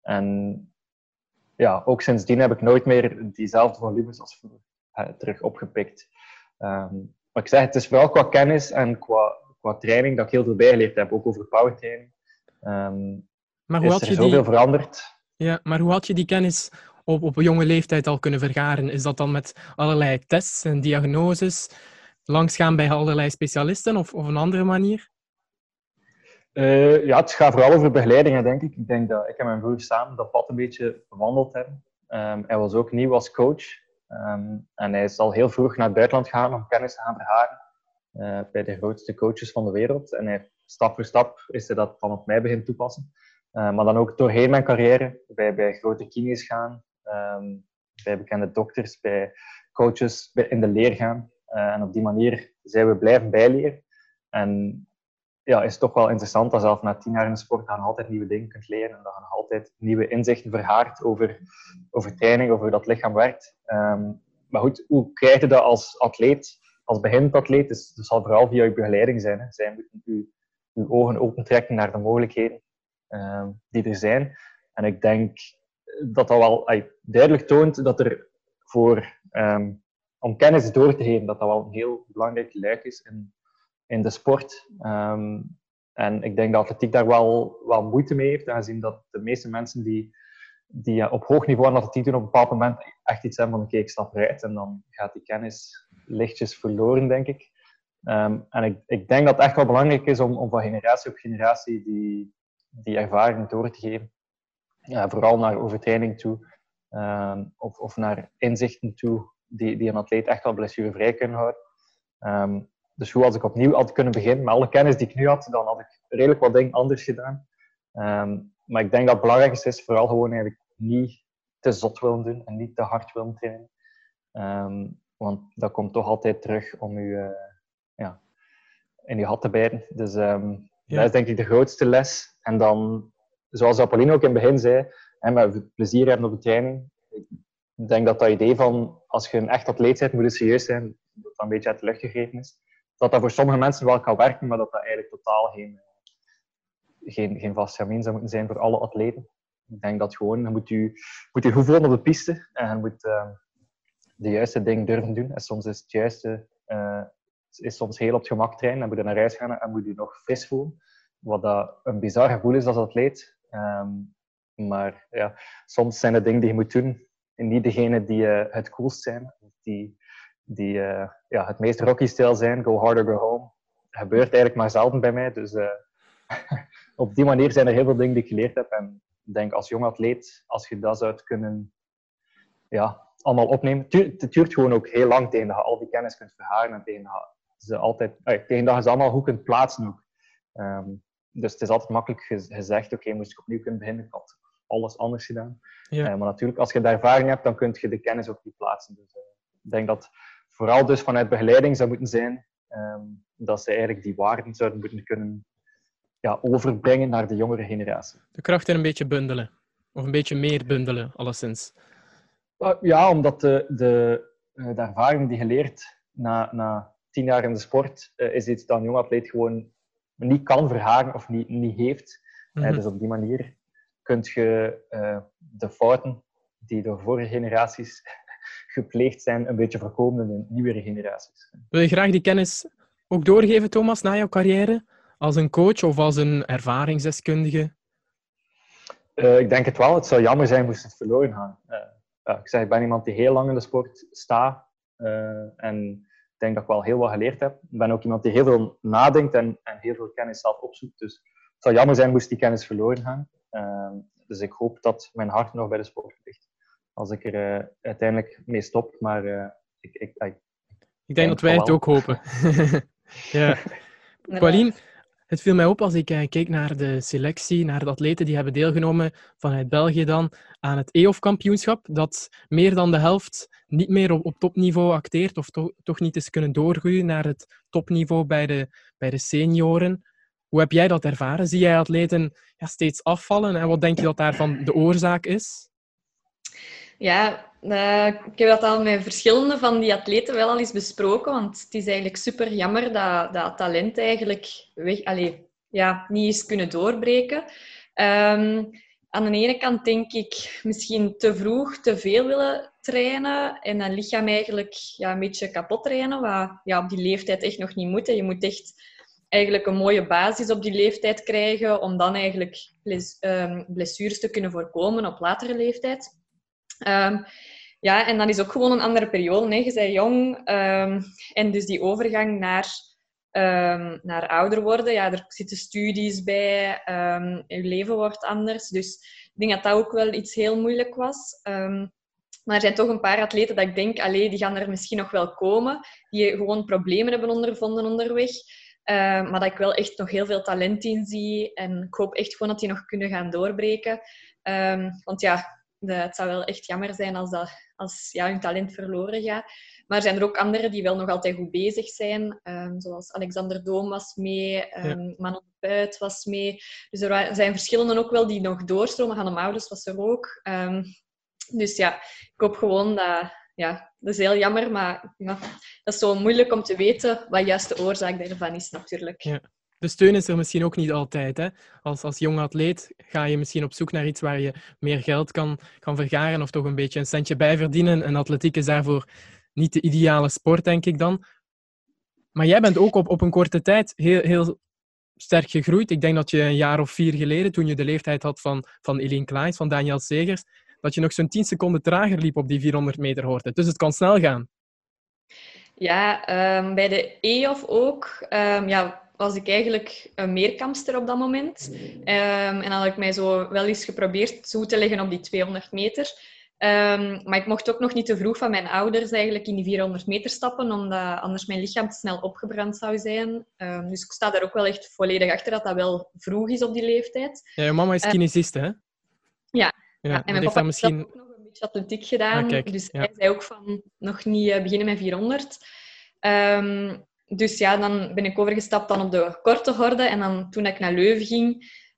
En ja, ook sindsdien heb ik nooit meer diezelfde volumes als vroeger uh, terug opgepikt. Um, maar ik zeg, het is vooral qua kennis en qua, qua training dat ik heel veel bijgeleerd heb, ook over powertraining. Um, maar hoe is had je zoveel die... veranderd. Ja, maar hoe had je die kennis op, op een jonge leeftijd al kunnen vergaren? Is dat dan met allerlei tests en diagnoses langsgaan bij allerlei specialisten of op een andere manier? Uh, ja, het gaat vooral over begeleidingen, denk ik. Ik denk dat ik en mijn broer samen dat pad een beetje bewandeld hebben. Um, hij was ook nieuw als coach. Um, en hij is al heel vroeg naar het buitenland gegaan om kennis te gaan vergaren uh, bij de grootste coaches van de wereld. En hij, stap voor stap is hij dat dan op mij begint toepassen. Uh, maar dan ook doorheen mijn carrière bij, bij grote kines gaan, bij bekende dokters, bij coaches in de leer gaan. Uh, en op die manier zijn we blijven bijleren. En ja, is toch wel interessant dat zelf na tien jaar in de sport je altijd nieuwe dingen kunt leren en dat je altijd nieuwe inzichten verhaart over, over training, over hoe dat lichaam werkt. Um, maar goed, hoe krijg je dat als atleet, als beginnend atleet? Dus dat zal vooral via je begeleiding zijn. Hè. Zij moeten je, je ogen opentrekken naar de mogelijkheden um, die er zijn. En ik denk dat dat wel duidelijk toont dat er voor, um, om kennis door te geven, dat dat wel een heel belangrijk luik is in, in de sport. Um, en ik denk dat atletiek daar wel, wel moeite mee heeft, aangezien dat de meeste mensen die, die op hoog niveau aan atletiek doen, op een bepaald moment echt iets hebben van oké, ik stap eruit en dan gaat die kennis lichtjes verloren, denk ik. Um, en ik, ik denk dat het echt wel belangrijk is om, om van generatie op generatie die, die ervaring door te geven. Ja, vooral naar overtraining toe um, of, of naar inzichten toe die, die een atleet echt wel blessurevrij kunnen houden. Dus hoe als ik opnieuw had kunnen beginnen met alle kennis die ik nu had, dan had ik redelijk wat dingen anders gedaan. Um, maar ik denk dat het belangrijkste is vooral gewoon eigenlijk niet te zot willen doen en niet te hard willen trainen. Um, want dat komt toch altijd terug om u uh, ja, in uw hat te bijten. Dus um, ja. dat is denk ik de grootste les. En dan, zoals Apolline ook in het begin zei, hè, met plezier hebben op de training. Ik denk dat dat idee van als je een echt atleet bent, moet het serieus zijn, dat dat een beetje uit de lucht gegrepen is. Dat dat voor sommige mensen wel kan werken, maar dat dat eigenlijk totaal geen, geen, geen vast zou moeten zijn voor alle atleten. Ik denk dat gewoon, je moet je, moet je goed voelen op de piste en je moet uh, de juiste dingen durven doen. En soms is het juiste uh, is soms heel op het gemak trainen en moet je naar huis gaan en moet je nog fris voelen. Wat dat een bizar gevoel is als atleet. Um, maar ja, soms zijn het dingen die je moet doen en niet degene die uh, het coolst zijn. Die, die uh, ja, het meest rocky-stijl zijn. Go harder, go home. Dat gebeurt eigenlijk maar zelden bij mij. Dus uh, op die manier zijn er heel veel dingen die ik geleerd heb. En ik denk als jong atleet, als je dat zou kunnen ja, allemaal opnemen. Het duurt gewoon ook heel lang tegen dat je al die kennis kunt verharen en tegen dat ze altijd, eh, tegen dat je ze allemaal goed kunt plaatsen ook. Um, dus het is altijd makkelijk gezegd, oké, okay, moest ik opnieuw kunnen beginnen, ik had alles anders gedaan. Ja. Uh, maar natuurlijk, als je de ervaring hebt, dan kun je de kennis ook niet plaatsen. Dus uh, ik denk dat vooral dus vanuit begeleiding zou moeten zijn, um, dat ze eigenlijk die waarden zouden moeten kunnen ja, overbrengen naar de jongere generatie. De krachten een beetje bundelen. Of een beetje meer bundelen, alleszins. Ja, omdat de, de, de ervaring die je leert na, na tien jaar in de sport, is iets dat een jong atleet gewoon niet kan verharen of niet, niet heeft. Mm dus op die manier kun je de fouten die door vorige generaties gepleegd zijn, een beetje voorkomen in nieuwere generaties. Wil je graag die kennis ook doorgeven, Thomas, na jouw carrière? Als een coach of als een ervaringsdeskundige? Uh, ik denk het wel. Het zou jammer zijn moest het verloren gaan. Uh, ik zeg, ik ben iemand die heel lang in de sport staat. Uh, en ik denk dat ik wel heel wat geleerd heb. Ik ben ook iemand die heel veel nadenkt en, en heel veel kennis zelf opzoekt. Dus het zou jammer zijn moest die kennis verloren gaan. dus ik hoop dat mijn hart nog bij de sport ligt als ik er uh, uiteindelijk mee stop. Maar uh, ik, ik, ik, ik, denk dat wij het ook hopen. ja. Pauline, het viel mij op als ik uh, keek naar de selectie, naar de atleten die hebben deelgenomen vanuit België dan aan het EOF-kampioenschap, dat meer dan de helft niet meer op, op topniveau acteert of to toch niet eens kunnen doorgroeien naar het topniveau bij de, bij de senioren. Hoe heb jij dat ervaren? Zie jij atleten ja, steeds afvallen en wat denk je dat daarvan de oorzaak is? Ja, uh, ik heb dat al met verschillende van die atleten wel al eens besproken. Want het is eigenlijk super jammer dat dat talent eigenlijk weg, allez, ja, niet eens kunnen doorbreken. Um, aan de ene kant denk ik misschien te vroeg te veel willen trainen en dan lichaam eigenlijk ja, een beetje kapot trainen, wat ja, op die leeftijd echt nog niet moet. Je moet echt eigenlijk een mooie basis op die leeftijd krijgen om dan eigenlijk ehm, blessures te kunnen voorkomen op latere leeftijd. Um, ja, en dan is ook gewoon een andere periode. Je bent jong um, en dus die overgang naar, um, naar ouder worden, ja, er zitten studies bij, je leven wordt anders. Dus ik denk dat dat ook wel iets heel moeilijk was. maar er zijn toch een paar atleten dat ik denk, allee, die gaan er misschien nog wel komen, die gewoon problemen hebben ondervonden onderweg. maar dat ik wel echt nog heel veel talent in zie. En ik hoop echt gewoon dat die nog kunnen gaan doorbreken. want ja, de, het zou wel echt jammer zijn als, dat, als ja, hun talent verloren gaat. Maar er zijn er ook anderen die wel nog altijd goed bezig zijn. Um, zoals Alexander Doom was mee, um, ja. Manon Puit was mee. Dus er zijn verschillende ook wel die nog doorstromen. Hanne was er ook. Um, dus ja, ik hoop gewoon dat... Ja, dat is heel jammer, maar ja, dat is zo moeilijk om te weten wat juist de oorzaak daarvan is natuurlijk. Ja de steun is er misschien ook niet altijd. Hè? Als, als jong atleet ga je misschien op zoek naar iets waar je meer geld kan, kan vergaren of toch een beetje een centje bij verdienen. En atletiek is daarvoor niet de ideale sport, denk ik dan. Maar jij bent ook op, op een korte tijd heel, heel sterk gegroeid. Ik denk dat je een jaar of vier geleden, toen je de leeftijd had van, van Eline Kleins, van Daniel Segers, dat je nog zo'n 10 seconden trager liep op die 400 meter hoorde. Dus het kan snel gaan. Ja, um, bij de EOF ook. Um, ja, was ik eigenlijk een meerkampster op dat moment. Um, en had ik mij zo wel eens geprobeerd toe te leggen op die 200 meter. Um, maar ik mocht ook nog niet te vroeg van mijn ouders eigenlijk in die 400 meter stappen, omdat anders mijn lichaam te snel opgebrand zou zijn. Um, dus ik sta daar ook wel echt volledig achter dat dat wel vroeg is op die leeftijd. Ja, je mama is kinesiste, hè? Ja. ja, en mijn papa misschien... heeft ook nog een beetje atletiek gedaan. Ah, kijk, dus ja. hij zei ook van nog niet uh, beginnen met 400. Um, dus ja, dan ben ik overgestapt dan op de korte horde. En dan toen ik naar Leuven ging,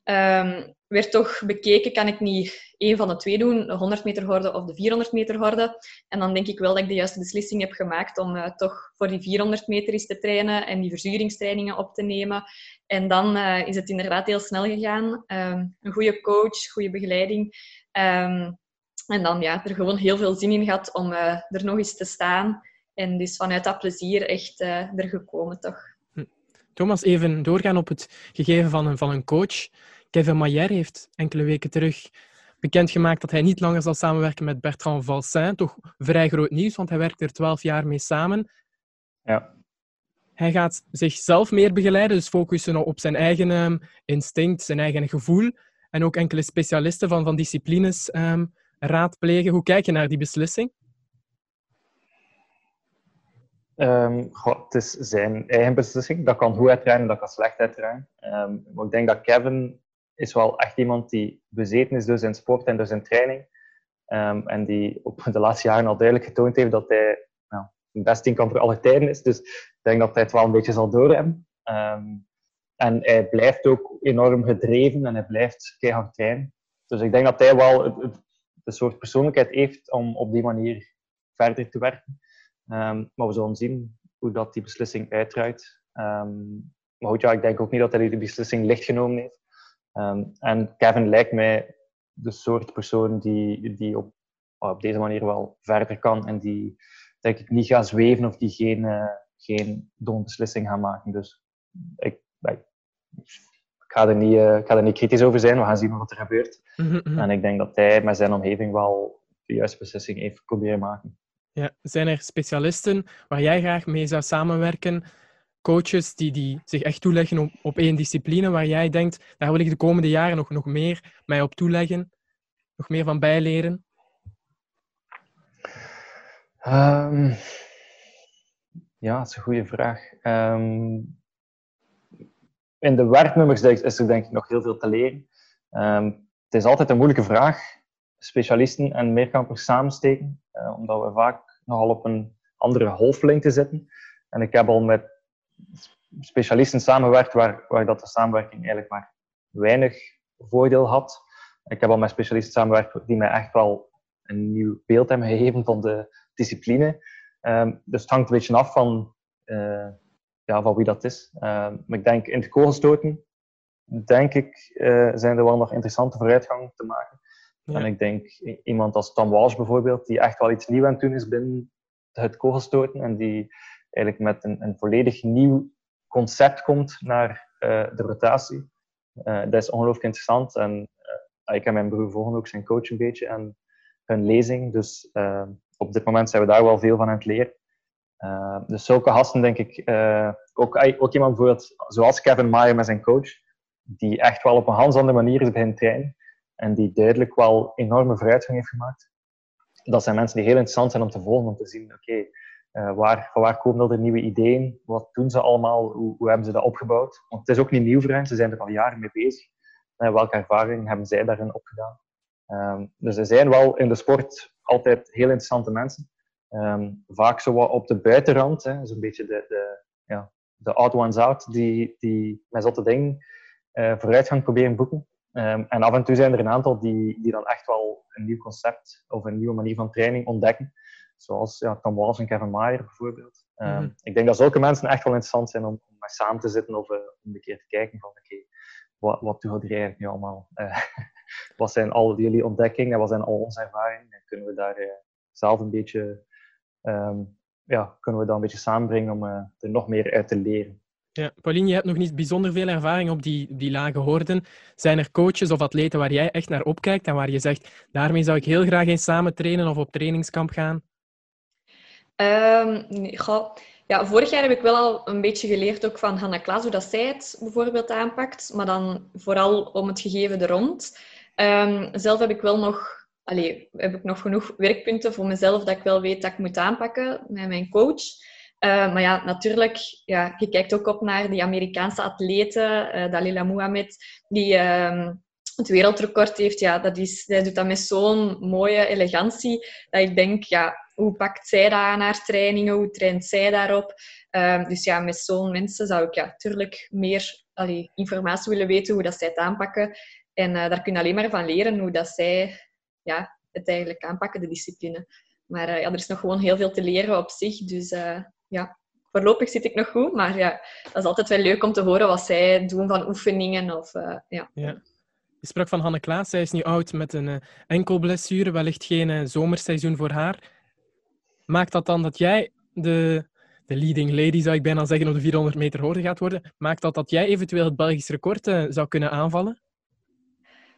um, werd toch bekeken, kan ik niet één van de twee doen, de 100 meter horde of de 400 meter horde. En dan denk ik wel dat ik de juiste beslissing heb gemaakt om uh, toch voor die 400 meter eens te trainen en die verzuringstrainingen op te nemen. En dan uh, is het inderdaad heel snel gegaan. Um, een goede coach, goede begeleiding. Um, en dan ja, er gewoon heel veel zin in gehad om uh, er nog eens te staan. En dus vanuit dat plezier echt uh, er gekomen, toch. Hm. Thomas, even doorgaan op het gegeven van een, van een coach. Kevin Mayer heeft enkele weken terug bekendgemaakt dat hij niet langer zal samenwerken met Bertrand Valsin. Toch vrij groot nieuws, want hij werkt er twaalf jaar mee samen. Ja. Hij gaat zichzelf meer begeleiden, dus focussen op zijn eigen um, instinct, zijn eigen gevoel. En ook enkele specialisten van, van disciplines um, raadplegen. Hoe kijk je naar die beslissing? Goh, het is zijn eigen beslissing. Dat kan goed uitdraaien, dat kan slecht uitdraaien. Um, maar ik denk dat Kevin is wel echt iemand die bezeten is door zijn sport en door zijn training. Um, en die op de laatste jaren al duidelijk getoond heeft dat hij nou, het beste voor alle tijden is. Dus ik denk dat hij het wel een beetje zal doorhebben. En hij blijft ook enorm gedreven en hij blijft keihard trainen. Dus ik denk dat hij wel de soort persoonlijkheid heeft om op die manier verder te werken. Um, maar we zullen zien hoe dat die beslissing uitdraait. Um, maar goed, ja, ik denk ook niet dat hij die beslissing licht genomen heeft. Um, en Kevin lijkt mij de soort persoon die, die op, op deze manier wel verder kan en die denk ik niet gaat zweven of die geen, uh, geen beslissing gaat maken. Dus ik, ik, ik ga, er niet, uh, ik ga er niet kritisch over zijn. We gaan zien wat er gebeurt. Mm -hmm. En ik denk dat hij met zijn omgeving wel de juiste beslissing heeft proberen maken. Ja, zijn er specialisten waar jij graag mee zou samenwerken? Coaches die, die zich echt toeleggen op, op één discipline, waar jij denkt, daar wil ik de komende jaren nog, nog meer mij op toeleggen, nog meer van bijleren? Um, ja, dat is een goede vraag. Um, in de werknummers is er denk ik nog heel veel te leren. Um, het is altijd een moeilijke vraag, specialisten en meerkampers samensteken, uh, omdat we vaak nogal op een andere golflengte zitten. En ik heb al met specialisten samengewerkt waar, waar dat de samenwerking eigenlijk maar weinig voordeel had. Ik heb al met specialisten samengewerkt die mij echt wel een nieuw beeld hebben gegeven van de discipline. Um, dus het hangt een beetje af van, uh, ja, van wie dat is. Um, maar ik denk in het kogelstoten, denk ik, uh, zijn er wel nog interessante vooruitgang te maken. En ik denk iemand als Tom Walsh bijvoorbeeld, die echt wel iets nieuws aan het doen is binnen het kogelstoten en die eigenlijk met een, een volledig nieuw concept komt naar uh, de rotatie. dat is ongelooflijk interessant en ik en mijn broer volgen ook zijn coach een beetje en hun lezing. Dus op dit moment zijn we daar wel veel van aan het leren. Dus zulke gasten, denk ik, ook, ook iemand bijvoorbeeld zoals Kevin Mayer met zijn coach, die echt wel op een ganz andere manier is beginnen trainen en die duidelijk wel enorme vooruitgang heeft gemaakt. Dat zijn mensen die heel interessant zijn om te volgen, om te zien, oké, uh, waar, van waar komen er nieuwe ideeën? Wat doen ze allemaal? Hoe, hoe, hebben ze dat opgebouwd? Want het is ook niet nieuw voor hen, ze zijn er al jaren mee bezig. En welke ervaring hebben zij daarin opgedaan? Um, dus er zijn wel in de sport altijd heel interessante mensen. Um, vaak zo op de buitenrand, zo'n beetje de, de, ja, de odd ones out, die, die met zotte dingen uh, vooruitgang proberen boeken. Um, en af en toe zijn er een aantal die, die dan echt wel een nieuw concept of een nieuwe manier van training ontdekken. Zoals ja, Tom Walsh en Kevin Mayer bijvoorbeeld. Um, mm -hmm. Ik denk dat zulke mensen echt wel interessant zijn om, om samen te zitten of uh, om een keer te kijken van oké, okay, wat, wat doen we er eigenlijk nu allemaal? Uh, wat zijn al jullie ontdekkingen en wat zijn al onze ervaringen? En kunnen we daar uh, zelf een beetje, um, ja, kunnen we dat een beetje samenbrengen om er nog meer uit te leren? Ja, Pauline, je hebt nog niet bijzonder veel ervaring op die, die lage hoorden. Zijn er coaches of atleten waar jij echt naar opkijkt en waar je zegt, daarmee zou ik heel graag eens samen trainen of op trainingskamp gaan? Um, nee, goh. Ja, vorig jaar heb ik wel al een beetje geleerd ook van Hanna Klaas, hoe dat zij het bijvoorbeeld aanpakt. Maar dan vooral om het gegeven er rond. Um, zelf heb ik wel nog, allee, heb ik nog genoeg werkpunten voor mezelf dat ik wel weet dat ik moet aanpakken met mijn coach. Uh, maar ja, natuurlijk, ja, je kijkt ook op naar die Amerikaanse atleten, uh, Dalila Muhammad, die uh, het wereldrecord heeft. Ja, dat is, zij doet dat met zo'n mooie elegantie, dat ik denk, ja, hoe pakt zij dat aan haar trainingen? Hoe traint zij daarop? Um, dus ja, met zo'n mensen zou ik ja, natuurlijk meer allee, informatie willen weten hoe dat zij het aanpakken. En uh, daar kun je alleen maar van leren hoe dat zij ja, het eigenlijk aanpakken, de discipline. Maar ja, er is nog gewoon heel veel te leren op zich. Dus ja, voorlopig zit ik nog goed. Maar ja, dat is altijd wel leuk om te horen wat zij doen van oefeningen. Of, ja. ja. Je sprak van Hanne Klaas. Zij is nu oud met een enkel blessure. Wellicht geen zomerseizoen voor haar. Maakt dat dan dat jij de, de leading lady, zou ik bijna zeggen, op de 400 meter hoorde gaat worden? Maakt dat dat jij eventueel het Belgisch record zou kunnen aanvallen?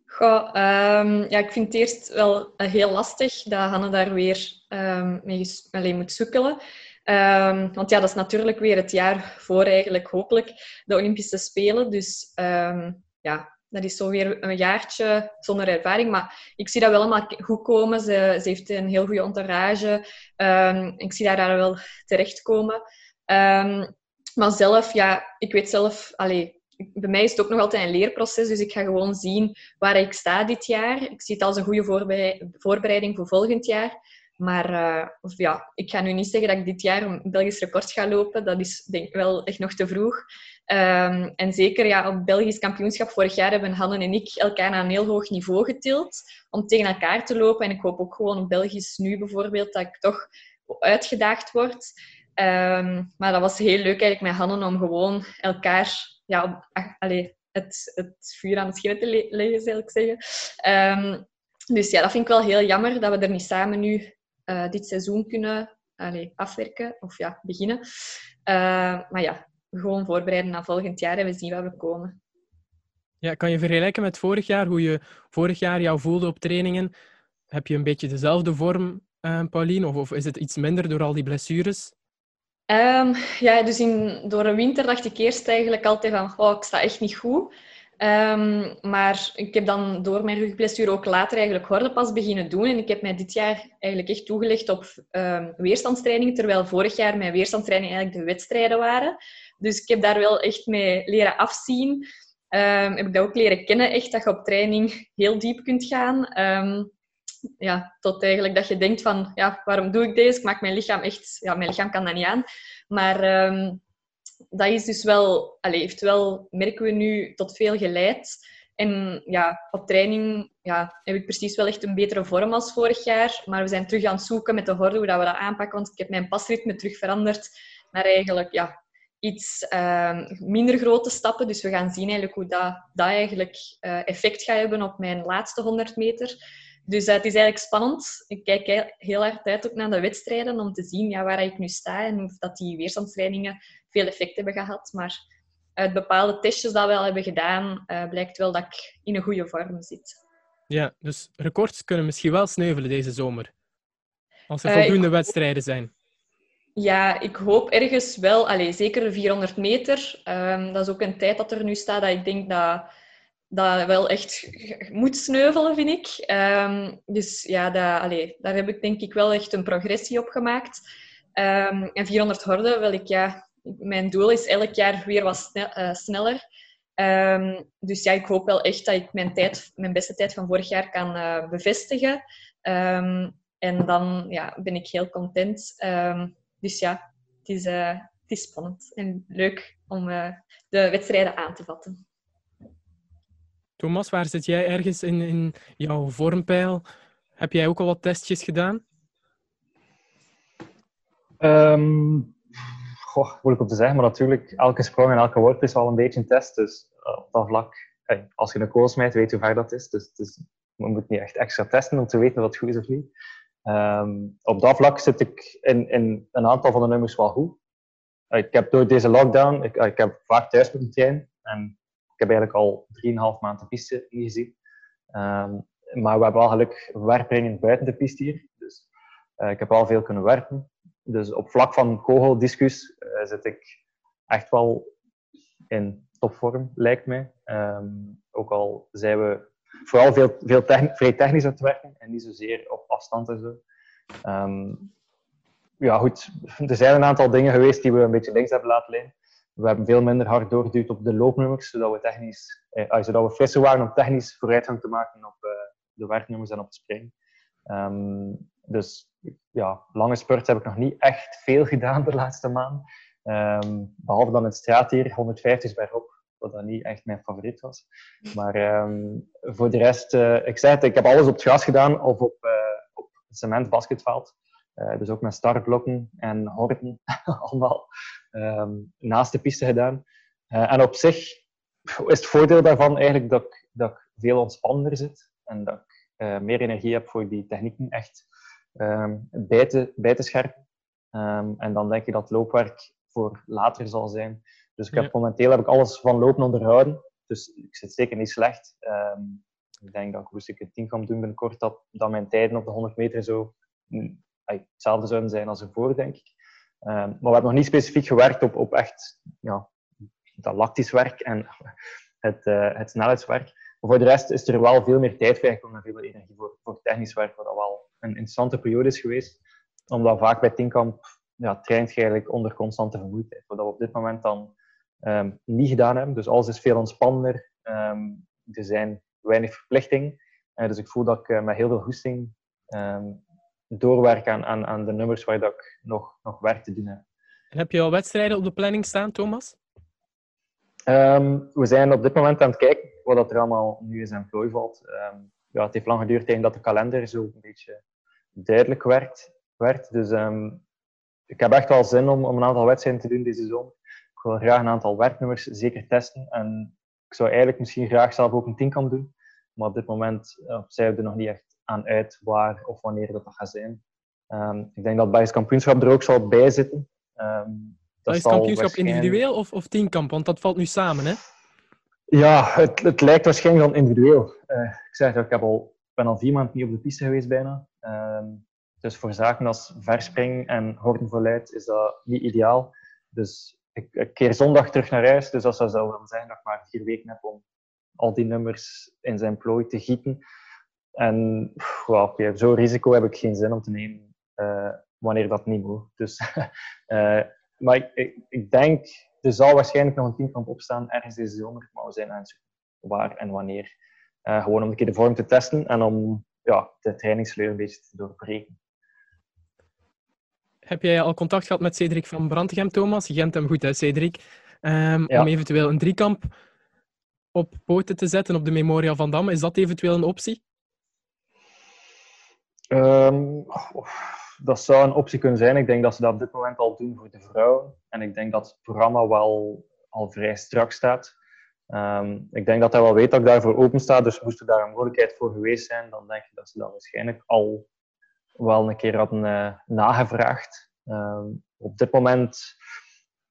Goh, um, ja, ik vind het eerst wel heel lastig dat Hanne daar weer um, mee alleen moet sukkelen. Um, want ja, dat is natuurlijk weer het jaar voor eigenlijk hopelijk de Olympische Spelen. Dus ja, dat is zo weer een jaartje zonder ervaring. Maar ik zie dat wel allemaal goed komen. Ze, ze heeft een heel goede entourage. Um, ik zie daar wel terechtkomen. Maar zelf, ja, ik weet zelf... Allee, bij mij is het ook nog altijd een leerproces. Dus ik ga gewoon zien waar ik sta dit jaar. Ik zie het als een goede voorbereiding voor volgend jaar. Maar uh, of ja, ik ga nu niet zeggen dat ik dit jaar een Belgisch record ga lopen. Dat is denk ik wel echt nog te vroeg. Ehm, en zeker ja, op Belgisch kampioenschap vorig jaar hebben Hanne en ik elkaar naar een heel hoog niveau getild om tegen elkaar te lopen. En ik hoop ook gewoon op Belgisch nu bijvoorbeeld dat ik toch uitgedaagd word. Ehm, maar dat was heel leuk eigenlijk met Hanne om gewoon elkaar ja, allez, het, het vuur aan het schillen te leggen, zal ik zeggen. Ehm, dus ja, dat vind ik wel heel jammer dat we er niet samen nu uh, dit seizoen kunnen afwerken of ja, beginnen. Uh, maar ja, gewoon voorbereiden naar volgend jaar en we zien waar we komen. Ja, kan je vergelijken met vorig jaar, hoe je vorig jaar jou voelde op trainingen? Heb je een beetje dezelfde vorm, uh, Pauline, of, of is het iets minder door al die blessures? Um, ja, dus in, door de winter dacht ik eerst eigenlijk altijd van, oh, ik sta echt niet goed. Um, maar ik heb dan door mijn rugblessure ook later eigenlijk hordenpas beginnen doen. En ik heb mij dit jaar eigenlijk echt toegelegd op um, weerstandstrainingen, terwijl vorig jaar mijn weerstandstrainingen eigenlijk de wedstrijden waren. Dus ik heb daar wel echt mee leren afzien. heb ik dat ook leren kennen, echt dat je op training heel diep kunt gaan ja, tot eigenlijk dat je denkt van, ja, waarom doe ik deze? Ik maak mijn lichaam echt... Ja, mijn lichaam kan dat niet aan. Maar um, dat is dus wel... Heeft wel, merken we nu, tot veel geleid. En ja, op training ja, heb ik precies wel echt een betere vorm als vorig jaar. Maar we zijn terug aan het zoeken met de horde hoe dat we dat aanpakken. Want ik heb mijn pasritme terug veranderd naar eigenlijk ja, iets uh, minder grote stappen. Dus we gaan zien eigenlijk hoe dat, dat eigenlijk uh, effect gaat hebben op mijn laatste 100 meter. Dus uh, het is eigenlijk spannend. Ik kijk heel erg uit ook naar de wedstrijden om te zien ja, waar ik nu sta en of dat die weerstandstrainingen veel effect hebben gehad. Maar uit bepaalde testjes dat we al hebben gedaan, uh, blijkt wel dat ik in een goede vorm zit. Ja, dus records kunnen misschien wel sneuvelen deze zomer. Als er eh, voldoende wedstrijden zijn. Ja, ik hoop ergens wel. Allez, zeker de 400 meter. Um, dat is ook een tijd dat er nu staat dat ik denk dat dat wel echt moet sneuvelen, vind ik. Um, dus ja, dat, allez, daar heb ik denk ik wel echt een progressie op gemaakt. Um, en 400 horden, wel ik, ja, mijn doel is elk jaar weer wat uh, sneller. Um, dus ja, ik hoop wel echt dat ik mijn, tijd, mijn beste tijd van vorig jaar kan uh, bevestigen. en dan ja, ben ik heel content. dus ja, het is, uh, het is spannend en leuk om de wedstrijden aan te vatten. Thomas, waar zit jij ergens in, in jouw vormpeil? Heb jij ook al wat testjes gedaan? Goh, moeilijk om te zeggen, maar natuurlijk, elke sprong en elke worp is wel een beetje een test. Dus eh, op dat vlak, als je een kool smijt, weet hoe ver dat is. Dus, dus je moet niet echt extra testen om te weten of het goed is of niet. Um, op dat vlak zit ik in, in een aantal van de nummers wel goed. Ik heb door deze lockdown, ik, ik heb vaak thuis moeten trainen. En ik heb eigenlijk al 3,5 maanden de piste ingezien. Um, maar we hebben wel geluk werpringen buiten de piste hier. Dus ik heb wel veel kunnen werpen. Dus op vlak van kogeldiscus uh, zit ik echt wel in topvorm, lijkt mij. Um, ook al zijn we vooral veel, veel vrij technisch aan het werken en niet zozeer op afstand en zo. Um, ja, goed. Er zijn een aantal dingen geweest die we een beetje links hebben laten liggen. We hebben veel minder hard doorgeduwd op de loopnummers, zodat we, technisch, eh, zodat we frisser waren om technisch vooruitgang te maken op eh, de werknummers en op het springen. Um, dus ja, lange spurts heb ik nog niet echt veel gedaan de laatste maand. Um, behalve dan het straat hier, 150 bergop, wat dan niet echt mijn favoriet was. Maar um, voor de rest, uh, ik zei het, ik heb alles op het gras gedaan of op, uh, op cementbasketveld. Uh, dus ook met startblokken en horten allemaal naast de piste gedaan. En op zich is het voordeel daarvan eigenlijk dat ik, dat veel ontspannender zit en dat uh, meer energie heb voor die technieken echt um, bij, te, bij te scherpen. Um, en dan denk ik dat loopwerk voor later zal zijn. Dus ik heb, ja. momenteel heb ik alles van lopen onderhouden. Dus ik zit zeker niet slecht. Um, ik denk dat als ik het 10 kan doen binnenkort, dat, dat mijn tijden op de 100 meter zo hetzelfde zouden zijn als ervoor, denk ik. Um, maar we hebben nog niet specifiek gewerkt op, op echt ja, dat lactisch werk en het, uh, het snelheidswerk. Voor de rest is er wel veel meer tijd vrijgekomen en veel energie voor, voor technisch werk, wat wel een interessante periode is geweest. Omdat vaak bij Tinkamp ja, traint je eigenlijk onder constante vermoeidheid. Wat we op dit moment dan um, niet gedaan hebben. Dus alles is veel ontspannender. Um, er zijn weinig verplichtingen. Uh, dus ik voel dat ik uh, met heel veel goesting um, doorwerken aan, aan, aan de nummers waar dat ik nog, nog werk te doen heb. En heb je al wedstrijden op de planning staan, Thomas? Ehm, we zijn op dit moment aan het kijken wat er allemaal nu in zijn plooi valt. Ehm, ja, het heeft lang geduurd tegen dat de kalender zo een beetje duidelijk werd. werd. Dus ehm, ik heb echt wel zin om, om een aantal wedstrijden te doen deze zomer. Ik wil graag een aantal werknummers zeker testen. En ik zou eigenlijk misschien graag zelf ook een tienkamp doen. Maar op dit moment uh, zijn we er nog niet echt aan uit waar of wanneer dat, dat gaat zijn. ik denk dat het kampioenschap er ook zal bij zitten. dat is kampioenschap individueel of, of tienkamp? Want dat valt nu samen, hè? Ja, het, het lijkt waarschijnlijk dan individueel. Uh, ik zeg ik heb al, ben al vier maanden niet op de piste geweest bijna. Uh, dus voor zaken als verspringen en hordenverluid is dat niet ideaal. Dus ik, keer zondag terug naar huis. Dus dat zou wel zijn dat ik maar vier weken heb om al die nummers in zijn plooi te gieten. En wow, zo'n risico heb ik geen zin om te nemen uh, wanneer dat niet moet. Dus, uh, maar ik, ik denk er zal waarschijnlijk nog een teamkamp opstaan ergens deze zomer, maar we zijn aan het waar en wanneer. Uh, gewoon om een keer de vorm te testen en om ja, de trainingsleur een beetje te doorbreken. Heb jij al contact gehad met Cedric van Brandegem, Thomas? Je kent hem goed, hè, Cedric? Um, ja. Om eventueel een driekamp op poten te zetten op de Memorial van Damme. Is dat eventueel een optie? Um, dat zou een optie kunnen zijn. Ik denk dat ze dat op dit moment al doen voor de vrouwen. En ik denk dat het programma wel al vrij strak staat. Ehm, ik denk dat hij wel weet dat ik daarvoor open sta. Dus moest er daar een mogelijkheid voor geweest zijn, dan denk ik dat ze dat waarschijnlijk al wel een keer hadden uh, nagevraagd. Ehm, op dit moment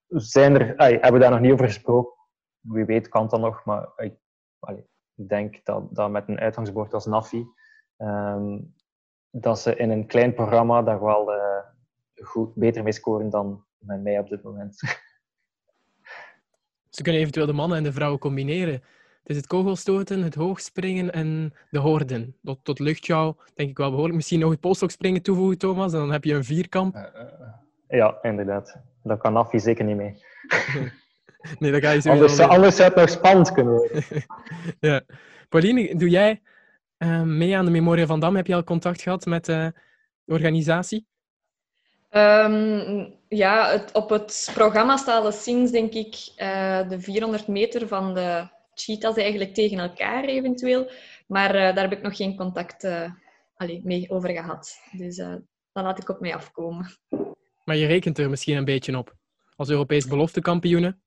zijn er, hebben we daar nog niet over gesproken. Wie weet kan dat nog, maar ik, ik denk dat, dat met een uitgangsbord als Nafi ehm, dat ze in een klein programma daar wel uh, goed, beter mee scoren dan met mij op dit moment. Ze kunnen eventueel de mannen en de vrouwen combineren. Het is het kogelstoten, het hoogspringen en de horden. Tot, tot luchtjouw denk ik wel behoorlijk. Misschien nog het polstokspringen toevoegen, Thomas, en dan heb je een vierkamp. Uh, ja, inderdaad. Dat kan Affie zeker niet mee. nee, dat ga je anders, anders zou het nog spannend kunnen worden. ja. Pauline, doe jij uh, mee aan de Memoria van Dam. Heb je al contact gehad met uh, de organisatie? Um, ja, het, op het programma staat al sinds, denk ik, uh, de 400 meter van de cheetahs eigenlijk tegen elkaar eventueel. Maar daar heb ik nog geen contact allee, mee over gehad. Dus dat laat ik op mij afkomen. Maar je rekent er misschien een beetje op? Als Europees beloftekampioenen?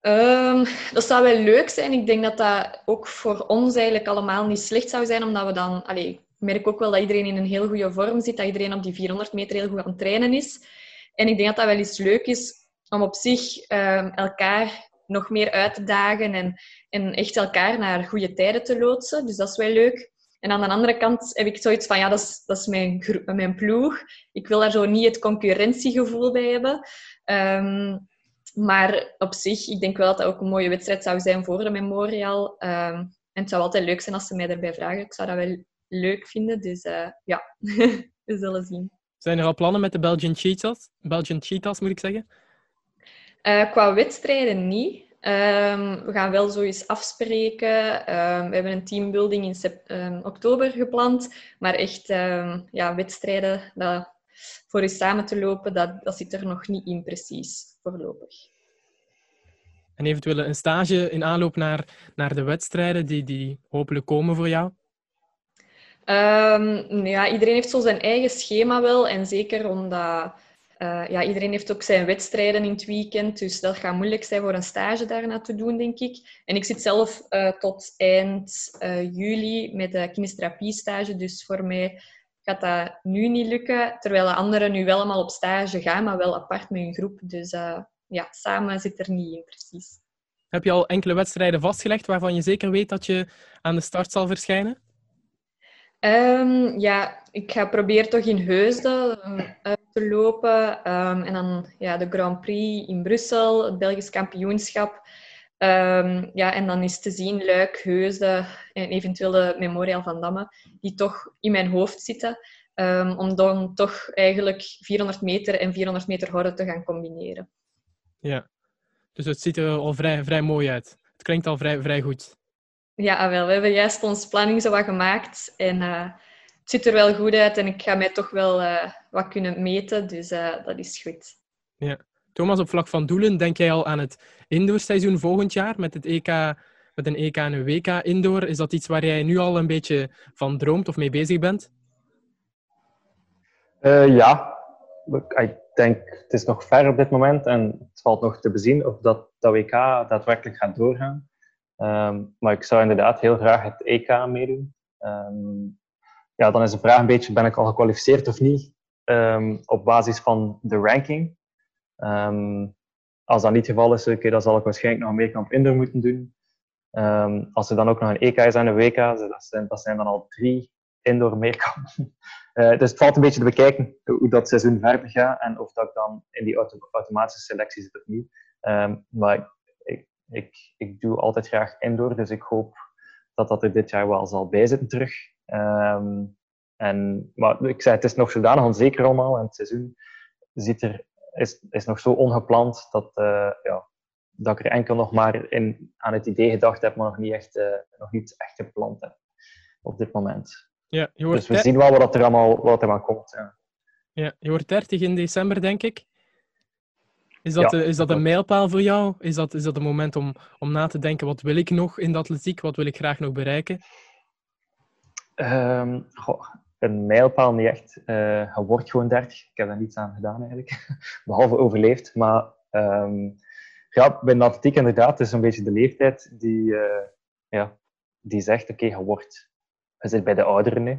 Um, dat zou wel leuk zijn. Ik denk dat dat ook voor ons eigenlijk allemaal niet slecht zou zijn, omdat we dan... Allee, ik merk ook wel dat iedereen in een heel goede vorm zit, dat iedereen op die 400 meter heel goed aan het trainen is. En ik denk dat dat wel eens leuk is om op zich um, elkaar nog meer uit te dagen en, en echt elkaar naar goede tijden te loodsen. Dus dat is wel leuk. En aan de andere kant heb ik zoiets van, ja, dat is, dat is mijn, mijn ploeg. Ik wil daar zo niet het concurrentiegevoel bij hebben. Um, maar op zich, ik denk wel dat dat ook een mooie wedstrijd zou zijn voor de Memorial. Um, en het zou altijd leuk zijn als ze mij erbij vragen. Ik zou dat wel leuk vinden. Dus uh, ja, we zullen zien. Zijn er al plannen met de Belgian Cheetahs? Belgian Cheetahs, moet ik zeggen? Uh, qua wedstrijden niet. Um, we gaan wel zoiets afspreken. Um, we hebben een teambuilding in um, oktober gepland. Maar echt ja, wedstrijden dat, voor je samen te lopen, dat, dat zit er nog niet in precies voorlopig. En eventueel een stage in aanloop naar, naar de wedstrijden die, die hopelijk komen voor jou? Um, ja, iedereen heeft zo zijn eigen schema wel. En zeker omdat uh, ja, iedereen heeft ook zijn wedstrijden in het weekend. Dus dat gaat moeilijk zijn voor een stage daarna te doen, denk ik. En ik zit zelf uh, tot eind uh, juli met de kinestherapie stage. Dus voor mij gaat dat nu niet lukken. Terwijl de anderen nu wel allemaal op stage gaan, maar wel apart met hun groep. Dus uh, ja, samen zit er niet in precies. Heb je al enkele wedstrijden vastgelegd waarvan je zeker weet dat je aan de start zal verschijnen? Um, ja, ik ga proberen toch in Heusden uit te lopen. Um, en dan ja, de Grand Prix in Brussel, het Belgisch kampioenschap. Um, ja, en dan is te zien Luik, Heusden en eventueel de Memorial van Damme, die toch in mijn hoofd zitten. Um, om dan toch eigenlijk 400 meter en 400 meter horden te gaan combineren. Ja, dus het ziet er al vrij, vrij mooi uit. Het klinkt al vrij, vrij goed. Ja, wel. We hebben juist onze planning zo wat gemaakt. En uh, het ziet er wel goed uit. En ik ga mij toch wel uh, wat kunnen meten. Dus uh, dat is goed. Ja. Thomas, op vlak van doelen, denk jij al aan het indoorseizoen volgend jaar met, het EK, met een EK en een WK indoor? Is dat iets waar jij nu al een beetje van droomt of mee bezig bent? Uh, ja, ik denk het is nog ver op dit moment en het valt nog te bezien of dat, dat WK daadwerkelijk gaat doorgaan. Um, maar ik zou inderdaad heel graag het EK meedoen. Um, ja, dan is de vraag een beetje, ben ik al gekwalificeerd of niet? Um, op basis van de ranking. Als dat niet het geval is, okay, dan zal ik waarschijnlijk nog een meekamp indoor moeten doen. als er dan ook nog een EK is en een WK, dat zijn, dan al drie indoor meekampen. Uh, dus het valt een beetje te bekijken hoe dat seizoen verder gaat en of dat ik dan in die auto automatische selectie zit of niet. maar ik, ik doe altijd graag indoor, dus ik hoop dat dat er dit jaar wel zal bijzitten terug. Ehm, en, maar ik zei, het is nog zodanig onzeker allemaal en het seizoen ziet er, is, is nog zo ongepland dat, uh, ja, dat ik er enkel nog maar in, aan het idee gedacht heb, maar nog niet echt, uh, nog niet echt gepland heb op dit moment. Ja, je dus we zien wel wat er allemaal, wat er aan komt. Ja. ja, je wordt 30 in december, denk ik. Is dat, is dat een mijlpaal voor jou? Is dat, is dat een moment om, om na te denken, wat wil ik nog in de atletiek? Wat wil ik graag nog bereiken? Um, goh, een mijlpaal niet echt. Uh, je wordt gewoon 30. Ik heb daar niets aan gedaan eigenlijk. Behalve overleefd. Maar um, ja, bij de inderdaad, het is een beetje de leeftijd die, uh, ja, die zegt, oké, okay, je wordt... Zit bij de ouderen nu.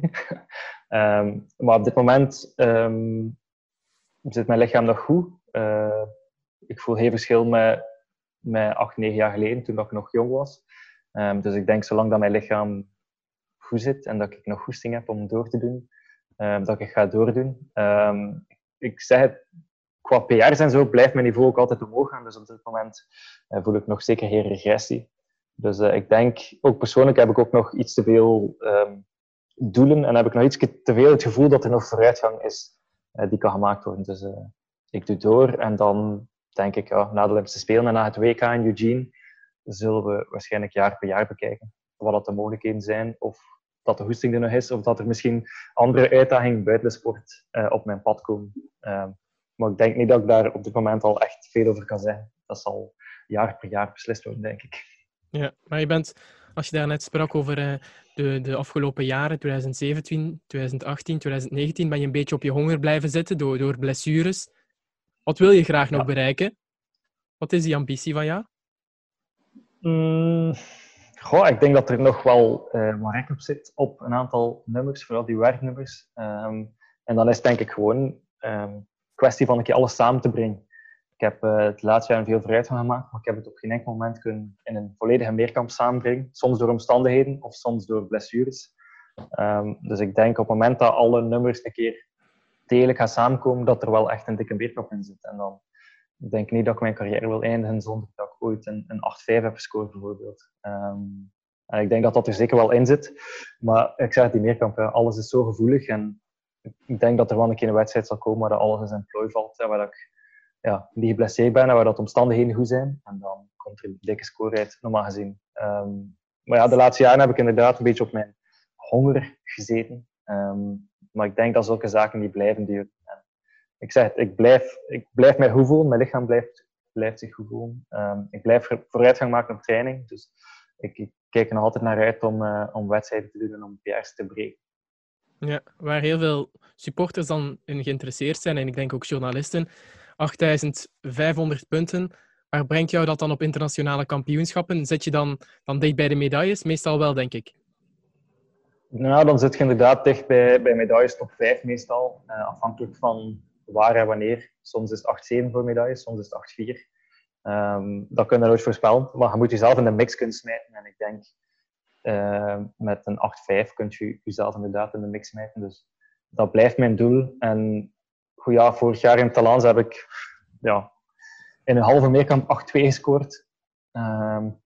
um, maar op dit moment zit mijn lichaam nog goed. Uh, ik voel geen verschil met, met acht, negen jaar geleden, toen ik nog jong was. Dus ik denk, zolang dat mijn lichaam goed zit en dat ik nog goesting heb om door te doen, um, dat ik ga doordoen. Um, ik zeg het, qua PR's en zo blijft mijn niveau ook altijd omhoog gaan. Dus op dit moment uh, voel ik nog zeker geen regressie. Dus uh, ik denk, ook persoonlijk heb ik ook nog iets te veel doelen en heb ik nog iets te veel het gevoel dat er nog vooruitgang is uh, die kan gemaakt worden. Dus ik doe door en dan denk ik, ja, na de Olympische Spelen en na het WK in Eugene, zullen we waarschijnlijk jaar per jaar bekijken wat de mogelijkheden zijn, of dat de hoesting er nog is, of dat er misschien andere uitdagingen buiten de sport uh, op mijn pad komen. Uh, maar ik denk niet dat ik daar op dit moment al echt veel over kan zeggen. Dat zal jaar per jaar beslist worden, denk ik. Ja, maar je bent, als je daarnet sprak over uh, de, de afgelopen jaren, 2017, 2018, 2019, ben je een beetje op je honger blijven zitten door, door blessures. Wat wil je graag nog bereiken? Wat is die ambitie van jou? Mm, goh, ik denk dat er nog wel uh, wat rek op zit op een aantal nummers, vooral die werknummers. Um, en dan is het denk ik gewoon um, kwestie van een keer alles samen te brengen. Ik heb uh, het laatste jaar veel vooruitgang gemaakt, maar ik heb het op geen enkel moment kunnen in een volledige meerkamp samenbrengen. Soms door omstandigheden of soms door blessures. Um, dus ik denk op het moment dat alle nummers een keer degelijk gaat samenkomen, dat er wel echt een dikke beerkap in zit. En dan ik denk niet dat ik mijn carrière wil eindigen zonder dat ik ooit een, een 8-5 heb gescoord, bijvoorbeeld. Um, en ik denk dat dat er zeker wel in zit. Maar ik zeg die meerkamp, alles is zo gevoelig. En ik denk dat er wel een keer een wedstrijd zal komen waar alles in zijn plooi valt. En waar ik ja, niet geblesseerd ben en waar dat omstandigheden goed zijn. En dan komt er een dikke score uit, normaal gezien. Um, maar ja, de laatste jaren heb ik inderdaad een beetje op mijn honger gezeten. Um, maar ik denk dat zulke zaken die blijven duren. Ik zeg het, ik blijf, ik blijf mij goed voelen. Mijn lichaam blijft, blijft zich goed voelen. Um, ik blijf vooruitgang maken op training. Dus ik, ik kijk er nog altijd naar uit om, uh, om wedstrijden te doen en om PR's te breken. Ja, waar heel veel supporters dan in geïnteresseerd zijn, en ik denk ook journalisten, 8500 punten. Waar brengt jou dat dan op internationale kampioenschappen? Zit je dan, dan dicht bij de medailles? Meestal wel, denk ik. Nou, dan zit je inderdaad dicht bij, bij medailles top 5 meestal. Uh, afhankelijk van waar en wanneer. Soms is het 8-7 voor medailles, soms is het 8-4. Um, ehm, dat kun je nooit voorspellen. Maar je moet jezelf in de mix kunnen smijten. En ik denk, uh, met een 8-5 kun je jezelf inderdaad in de mix smijten. Dus dat blijft mijn doel. En goed, ja, vorig jaar in Talans heb ik ja, in een halve meerkamp 8-2 gescoord. Um,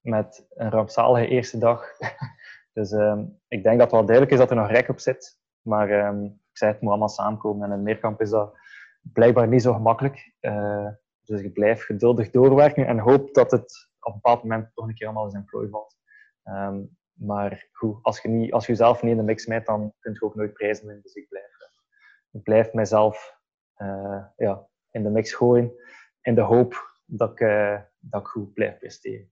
met een rampzalige eerste dag. Dus ik denk dat het wel duidelijk is dat er nog rek op zit. Maar ik zei het moet allemaal samenkomen. En in Meerkamp is dat blijkbaar niet zo gemakkelijk. Uh, dus ik blijf geduldig doorwerken en hoop dat het op een bepaald moment toch een keer allemaal in zijn plooi valt. Um, maar goed, als je, niet, als je jezelf niet in de mix met, dan kun je ook nooit prijzen winnen. Dus ik blijf, ik blijf mezelf uh, ja, in de mix gooien. in de hoop dat ik, dat ik goed blijf presteren.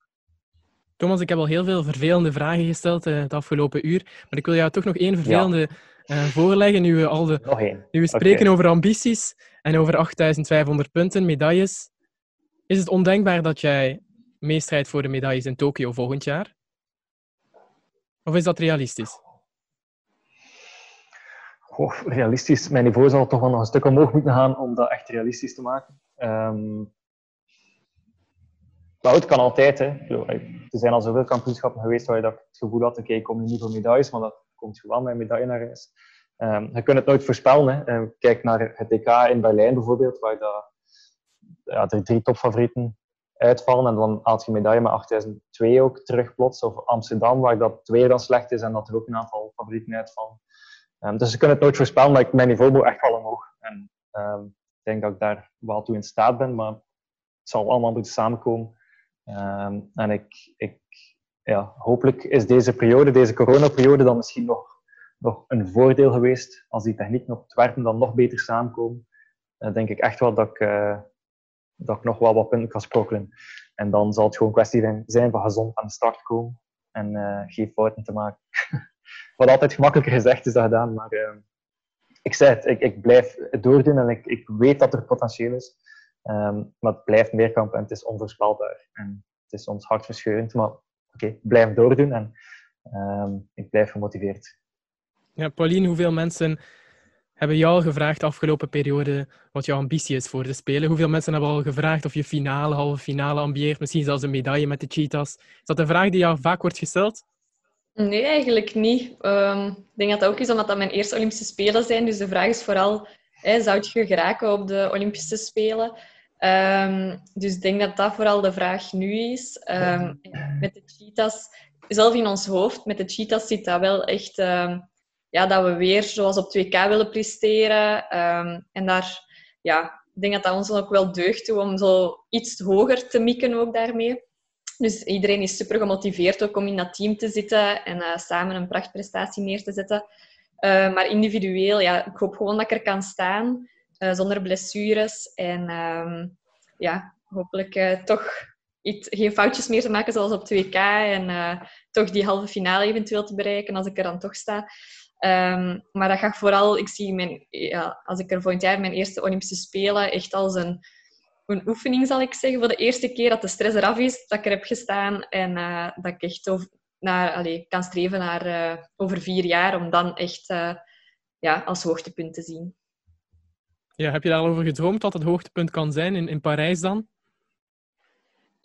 Thomas, ik heb al heel veel vervelende vragen gesteld uh, het afgelopen uur, maar ik wil jou toch nog één vervelende ja. Voorleggen. Nu we, al de, nu we spreken over ambities en over 8500 punten, medailles. Is het ondenkbaar dat jij meestrijdt voor de medailles in Tokio volgend jaar? Of is dat realistisch? Goh, realistisch. Mijn niveau zal toch wel nog een stuk omhoog moeten gaan om dat echt realistisch te maken. Um, nou, het kan altijd. Hè. Er zijn al zoveel kampioenschappen geweest waar je dat het gevoel had, oké, ik kom niet voor medailles, maar dat komt gewoon met een medaille naar huis. Um, je kunt het nooit voorspellen. Hè. Kijk naar het EK in Berlijn bijvoorbeeld, waar dat, ja, er drie topfavorieten uitvallen en dan haalt je medaille met 8002 ook terug plots. Of Amsterdam, waar dat twee dan slecht is en dat er ook een aantal favorieten uitvallen. Um, dus je kunt het nooit voorspellen, maar ik, mijn niveau moet echt wel omhoog. En ik denk dat ik daar wel toe in staat ben, maar het zal allemaal moeten samenkomen. En ik, ik, ja, hopelijk is deze periode, deze coronaperiode, dan misschien nog, nog een voordeel geweest. Als die technieken op het werpen dan nog beter samenkomen, dan denk ik echt wel dat ik, uh, dat ik nog wel wat punten kan sprokkelen. En dan zal het gewoon een kwestie zijn van gezond aan de start komen en uh, geen fouten te maken. Wat altijd gemakkelijker gezegd is dan gedaan, maar uh, ik zei het, ik, ik blijf doordoen en ik, ik weet dat er potentieel is. Um, maar het blijft meerkamp en het is onvoorspelbaar. En het is soms hartverscheurend, maar oké, okay, blijf doordoen en um, ik blijf gemotiveerd. Ja, Pauline, hoeveel mensen hebben jou al gevraagd de afgelopen periode wat jouw ambitie is voor de Spelen? Hoeveel mensen hebben al gevraagd of je finale, halve finale ambieert? Misschien zelfs een medaille met de cheetahs. Is dat een vraag die jou vaak wordt gesteld? Nee, eigenlijk niet. Um, ik denk dat dat ook is omdat dat mijn eerste Olympische Spelen zijn. Dus de vraag is vooral, hè, zou je geraken op de Olympische Spelen? Um, dus ik denk dat dat vooral de vraag nu is. Um, met de cheetahs, zelf in ons hoofd, met de cheetahs zit dat wel echt... Um, ja, dat we weer zoals op 2K willen presteren. en daar, ja, ik denk dat dat ons ook wel deugt om zo iets hoger te mikken ook daarmee. Dus iedereen is super gemotiveerd ook om in dat team te zitten en uh, samen een prachtprestatie neer te zetten. Uh, maar individueel, ja, ik hoop gewoon dat ik er kan staan. Uh, zonder blessures. En um, ja, hopelijk uh, toch iets, geen foutjes meer te maken zoals op 2K. En uh, toch die halve finale eventueel te bereiken als ik er dan toch sta. Um, maar dat gaat vooral, ik zie mijn, ja, als ik er volgend jaar mijn eerste Olympische Spelen echt als een, een oefening, zal ik zeggen. Voor de eerste keer dat de stress eraf is, dat ik er heb gestaan. En dat ik echt naar, allez, kan streven naar over vier jaar, om dan echt ja, als hoogtepunt te zien. Ja, heb je daar over gedroomd wat het hoogtepunt kan zijn in, in Parijs dan?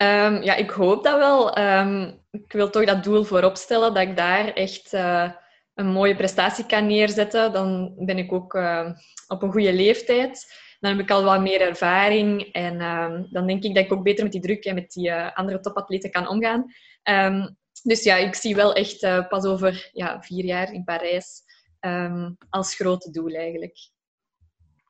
Um, ja, ik hoop dat wel. Um, ik wil toch dat doel voorop stellen, dat ik daar echt uh, een mooie prestatie kan neerzetten. Dan ben ik ook uh, op een goede leeftijd. Dan heb ik al wat meer ervaring en dan denk ik dat ik ook beter met die druk en met die uh, andere topatleten kan omgaan. dus ja, ik zie wel echt pas over ja, vier jaar in Parijs als grote doel eigenlijk.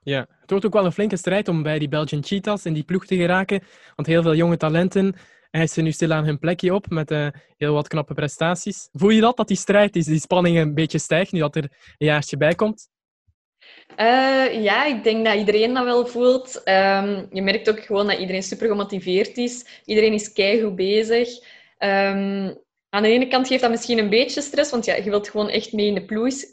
Ja, het wordt ook wel een flinke strijd om bij die Belgian Cheetahs in die ploeg te geraken. Want heel veel jonge talenten eisen nu stilaan hun plekje op met uh, heel wat knappe prestaties. Voel je dat, dat die strijd is, die spanning een beetje stijgt nu dat er een jaartje bij komt? Uh, ja, ik denk dat iedereen dat wel voelt. Um, je merkt ook gewoon dat iedereen super gemotiveerd is. Iedereen is keigoed bezig. Um, aan de ene kant geeft dat misschien een beetje stress, want ja, je wilt gewoon echt mee in de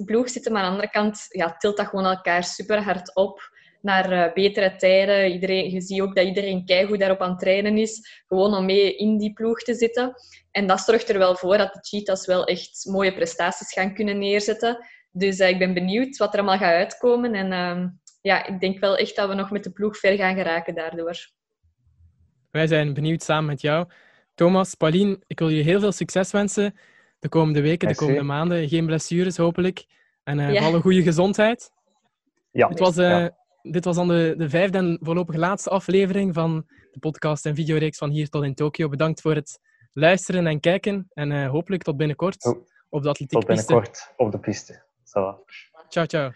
ploeg, zitten. Maar aan de andere kant ja, tilt dat gewoon elkaar super hard op naar uh, betere tijden. Iedereen, je ziet ook dat iedereen keigoed daarop aan het trainen is. Gewoon om mee in die ploeg te zitten. En dat zorgt er wel voor dat de cheetahs wel echt mooie prestaties gaan kunnen neerzetten. Dus uh, ik ben benieuwd wat er allemaal gaat uitkomen. En uh, ja, ik denk wel echt dat we nog met de ploeg ver gaan geraken daardoor. Wij zijn benieuwd samen met jou. Thomas, Pauline, ik wil je heel veel succes wensen de komende weken, de komende maanden. Geen blessures, hopelijk. En uh, ja. vooral een goede gezondheid. Ja. Dit was, uh, ja. dit was dan de, de vijfde en voorlopig laatste aflevering van de podcast en videoreeks van Hier tot in Tokio. Bedankt voor het luisteren en kijken. En uh, hopelijk tot binnenkort oh. op de atletiek Tot binnenkort op de piste. Zo. Ciao, ciao.